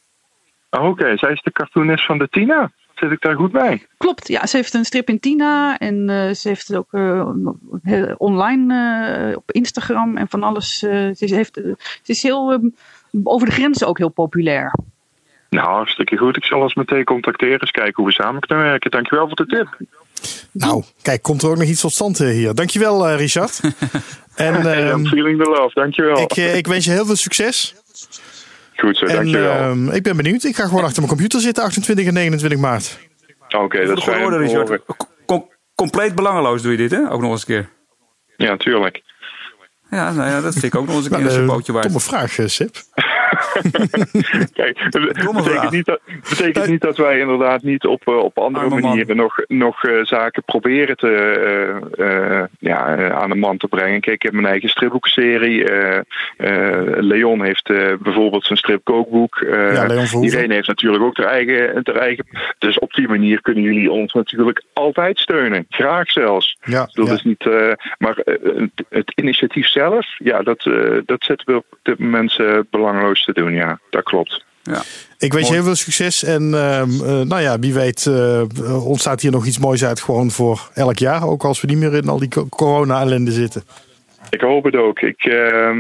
Oh, Oké, zij is de cartoonist van de Tina. Zit ik daar goed bij? Klopt, ja. Ze heeft een strip in Tina en uh, ze heeft het ook uh, online uh, op Instagram en van alles. ze, heeft, ze is heel over de grenzen ook heel populair. Nou, hartstikke goed. Ik zal eens meteen contacteren, eens kijken hoe we samen kunnen werken. Dankjewel voor de tip. Nou, kijk, komt er ook nog iets tot stand hier. Dankjewel, Richard. en, um, feeling the love, dankjewel. Ik, ik wens je heel veel succes. Goed zo, en, dankjewel. Uh, ik ben benieuwd. Ik ga gewoon achter mijn computer zitten 28 en 29 maart. Oké, okay, dat is fijn. Orde, Richard. Com compleet belangeloos doe je dit, hè? Ook nog eens een keer. Ja, tuurlijk. Ja, nou ja, dat vind ik ook nog eens een keer nou, een pootje waard. Domme vraag, Sip. Kijk, het betekent, niet dat, betekent niet dat wij inderdaad niet op, op andere Arme manieren nog, nog uh, zaken proberen te, uh, uh, ja, aan de man te brengen. Kijk, ik heb mijn eigen stripboekserie. Leon heeft bijvoorbeeld zijn stripkookboek. ja, Irene heeft natuurlijk ook haar eigen, haar eigen. Dus op die manier kunnen jullie ons natuurlijk altijd steunen. Graag zelfs. Ja, dat ja. is niet, maar het initiatief zelf, ja, dat, dat zetten we op dit moment belangloos te doen. Ja, dat klopt. Ja. Ik wens je heel veel succes. En uh, nou ja, wie weet uh, ontstaat hier nog iets moois uit. Gewoon voor elk jaar. Ook als we niet meer in al die corona-ellende zitten. Ik hoop het ook. Ik, uh,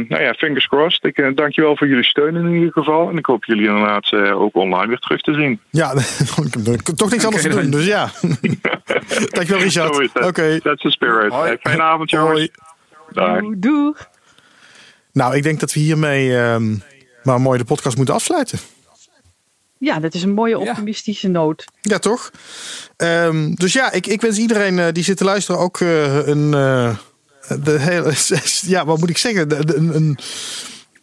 nou ja, fingers crossed. Ik uh, dank je wel voor jullie steun in ieder geval. En ik hoop jullie inderdaad uh, ook online weer terug te zien. Ja, toch niks anders okay, te doen. Dus ja. Dankjewel Richard. Oké. Okay. That's the spirit. Hey, fijne avond jongens. Doeg. Nou, ik denk dat we hiermee uh, maar mooi de podcast moeten afsluiten. Ja, dat is een mooie optimistische ja. noot. Ja, toch? Um, dus ja, ik, ik wens iedereen uh, die zit te luisteren ook uh, een. Uh, de hele, ja, wat moet ik zeggen? De, de, een,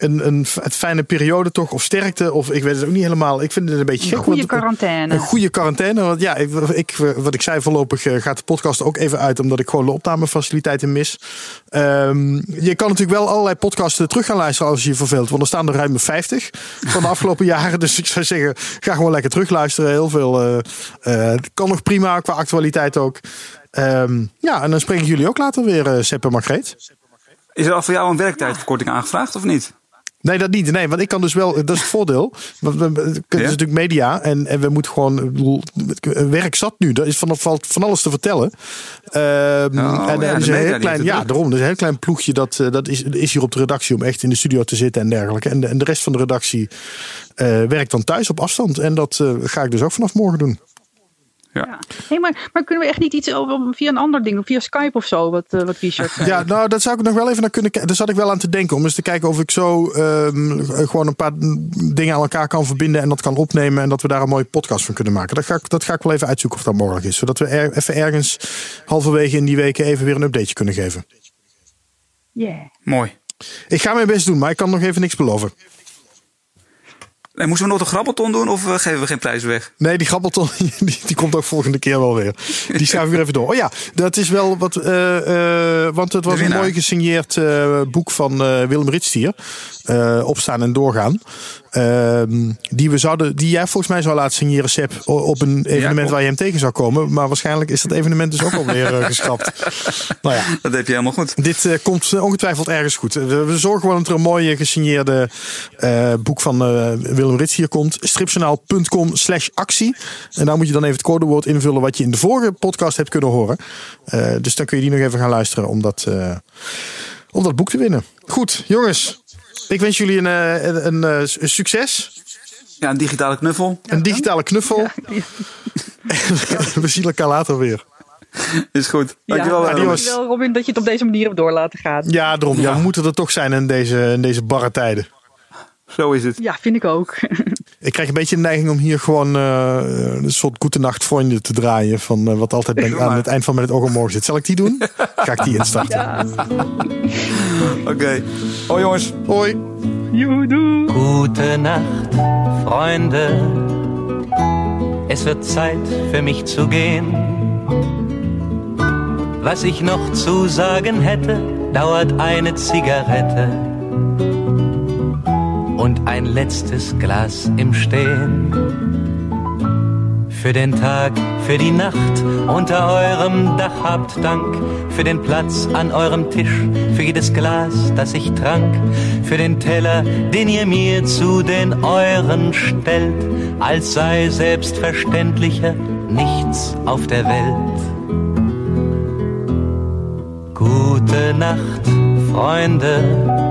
een, een, een fijne periode toch, of sterkte, of ik weet het ook niet helemaal. Ik vind het een beetje gek. Een goede quarantaine. Een goede quarantaine. Want ja, ik, ik, wat ik zei, voorlopig gaat de podcast ook even uit, omdat ik gewoon de opnamefaciliteiten mis. Um, je kan natuurlijk wel allerlei podcasts terug gaan luisteren als je je verveelt, want er staan er ruim 50 van de afgelopen jaren. Dus ik zou zeggen, ga gewoon lekker terugluisteren. Heel veel uh, uh, kan nog prima qua actualiteit ook. Um, ja, en dan spreken jullie ook later weer, uh, Sepp en Margreet. Is er al voor jou een werktijdverkorting aangevraagd of niet? Nee, dat niet. Nee, want ik kan dus wel, dat is het voordeel. Want we, ja? natuurlijk media en, en we moeten gewoon, ik bedoel, werk zat nu. Er is van, valt van alles te vertellen. Um, oh, en ja, er is een heel klein, ja, daarom. Is een heel klein ploegje dat, uh, dat is, is hier op de redactie om echt in de studio te zitten en dergelijke. En de, en de rest van de redactie uh, werkt dan thuis op afstand. En dat uh, ga ik dus ook vanaf morgen doen. Ja. Ja. Hey, maar, maar kunnen we echt niet iets over, via een ander ding, via Skype of zo, wat, uh, wat Richard zei? Ja, nou, dat zou ik nog wel even naar kunnen kijken. Daar zat ik wel aan te denken. Om eens te kijken of ik zo um, gewoon een paar dingen aan elkaar kan verbinden. En dat kan opnemen. En dat we daar een mooie podcast van kunnen maken. Dat ga ik, dat ga ik wel even uitzoeken of dat mogelijk is. Zodat we er, even ergens halverwege in die weken even weer een updateje kunnen geven. Yeah. Mooi. Ik ga mijn best doen, maar ik kan nog even niks beloven. En moesten we nog een grabbelton doen of uh, geven we geen prijs weg? Nee, die grabbelton die, die komt ook volgende keer wel weer. Die schuif ik weer even door. Oh ja, dat is wel wat. Uh, uh, want het was een mooi gesigneerd boek van Willem Ritstier. opstaan en doorgaan. Ehm, die, we zouden, die jij volgens mij zou laten signeren, Seb, op een evenement ja, waar je hem tegen zou komen. Maar waarschijnlijk is dat evenement dus ook alweer uh, geschrapt. nou ja. Dat heb je helemaal goed. Dit uh, komt ongetwijfeld ergens goed. We, we, zorgen gewoon dat er een mooie gesigneerde uh, boek van Willem Rits hier komt. Stripjournaal.com slash actie. En daar moet je dan even het codewoord invullen wat je in de vorige podcast hebt kunnen horen. dus dan kun je die nog even gaan luisteren om dat, om dat boek te winnen. Goed, jongens. Ik wens jullie een, een, een, een succes. Ja, een digitale knuffel. Een digitale knuffel. Ja, ja. We zien elkaar later weer. Is goed. Dankjewel, ja, dankjewel Robin, dat je het op deze manier hebt door laten gaan. Ja, daarom. Ja. we moeten er toch zijn in deze, in deze barre tijden. Zo is het. Ja, vind ik ook. Ik krijg een beetje de neiging om hier gewoon uh, een soort Goedenacht Vrienden te draaien. Van uh, wat altijd bij, aan het eind van Met het oog om morgen zit. Zal ik die doen? Ga ik die instarten. Ja. Oké. Okay. Hoi jongens. Hoi. Juhu. Gute Nacht, Freunde. Es wird Zeit für mich zu gehen. Was ich noch zu sagen hätte, dauert eine Zigarette und ein letztes Glas im Stehen. Für den Tag, für die Nacht unter eurem Dach habt Dank, für den Platz an eurem Tisch, für jedes Glas, das ich trank, für den Teller, den ihr mir zu den euren stellt, als sei selbstverständlicher nichts auf der Welt. Gute Nacht, Freunde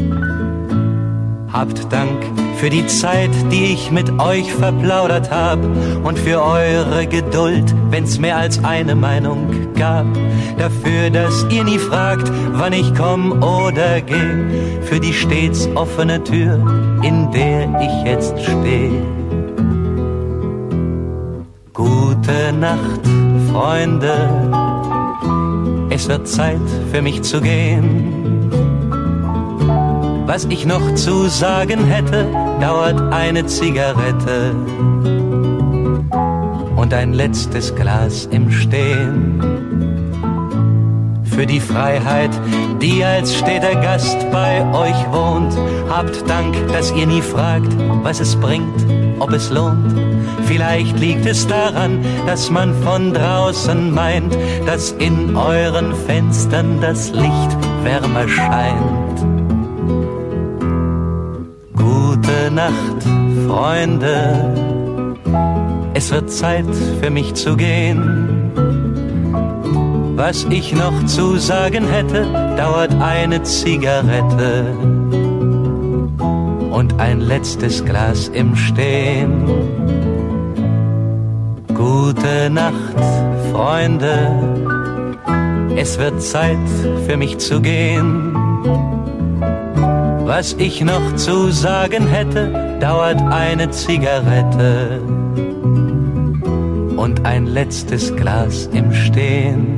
Habt Dank für die Zeit, die ich mit euch verplaudert hab und für eure Geduld, wenn's mehr als eine Meinung gab. Dafür, dass ihr nie fragt, wann ich komm oder geh, für die stets offene Tür, in der ich jetzt steh. Gute Nacht, Freunde, es wird Zeit für mich zu gehen. Was ich noch zu sagen hätte, dauert eine Zigarette und ein letztes Glas im Stehen. Für die Freiheit, die als steter Gast bei euch wohnt, habt Dank, dass ihr nie fragt, was es bringt, ob es lohnt. Vielleicht liegt es daran, dass man von draußen meint, dass in euren Fenstern das Licht wärmer scheint. Nacht, Freunde. Es wird Zeit für mich zu gehen. Was ich noch zu sagen hätte, dauert eine Zigarette und ein letztes Glas im Stehen. Gute Nacht, Freunde. Es wird Zeit für mich zu gehen. Was ich noch zu sagen hätte, dauert eine Zigarette und ein letztes Glas im Stehen.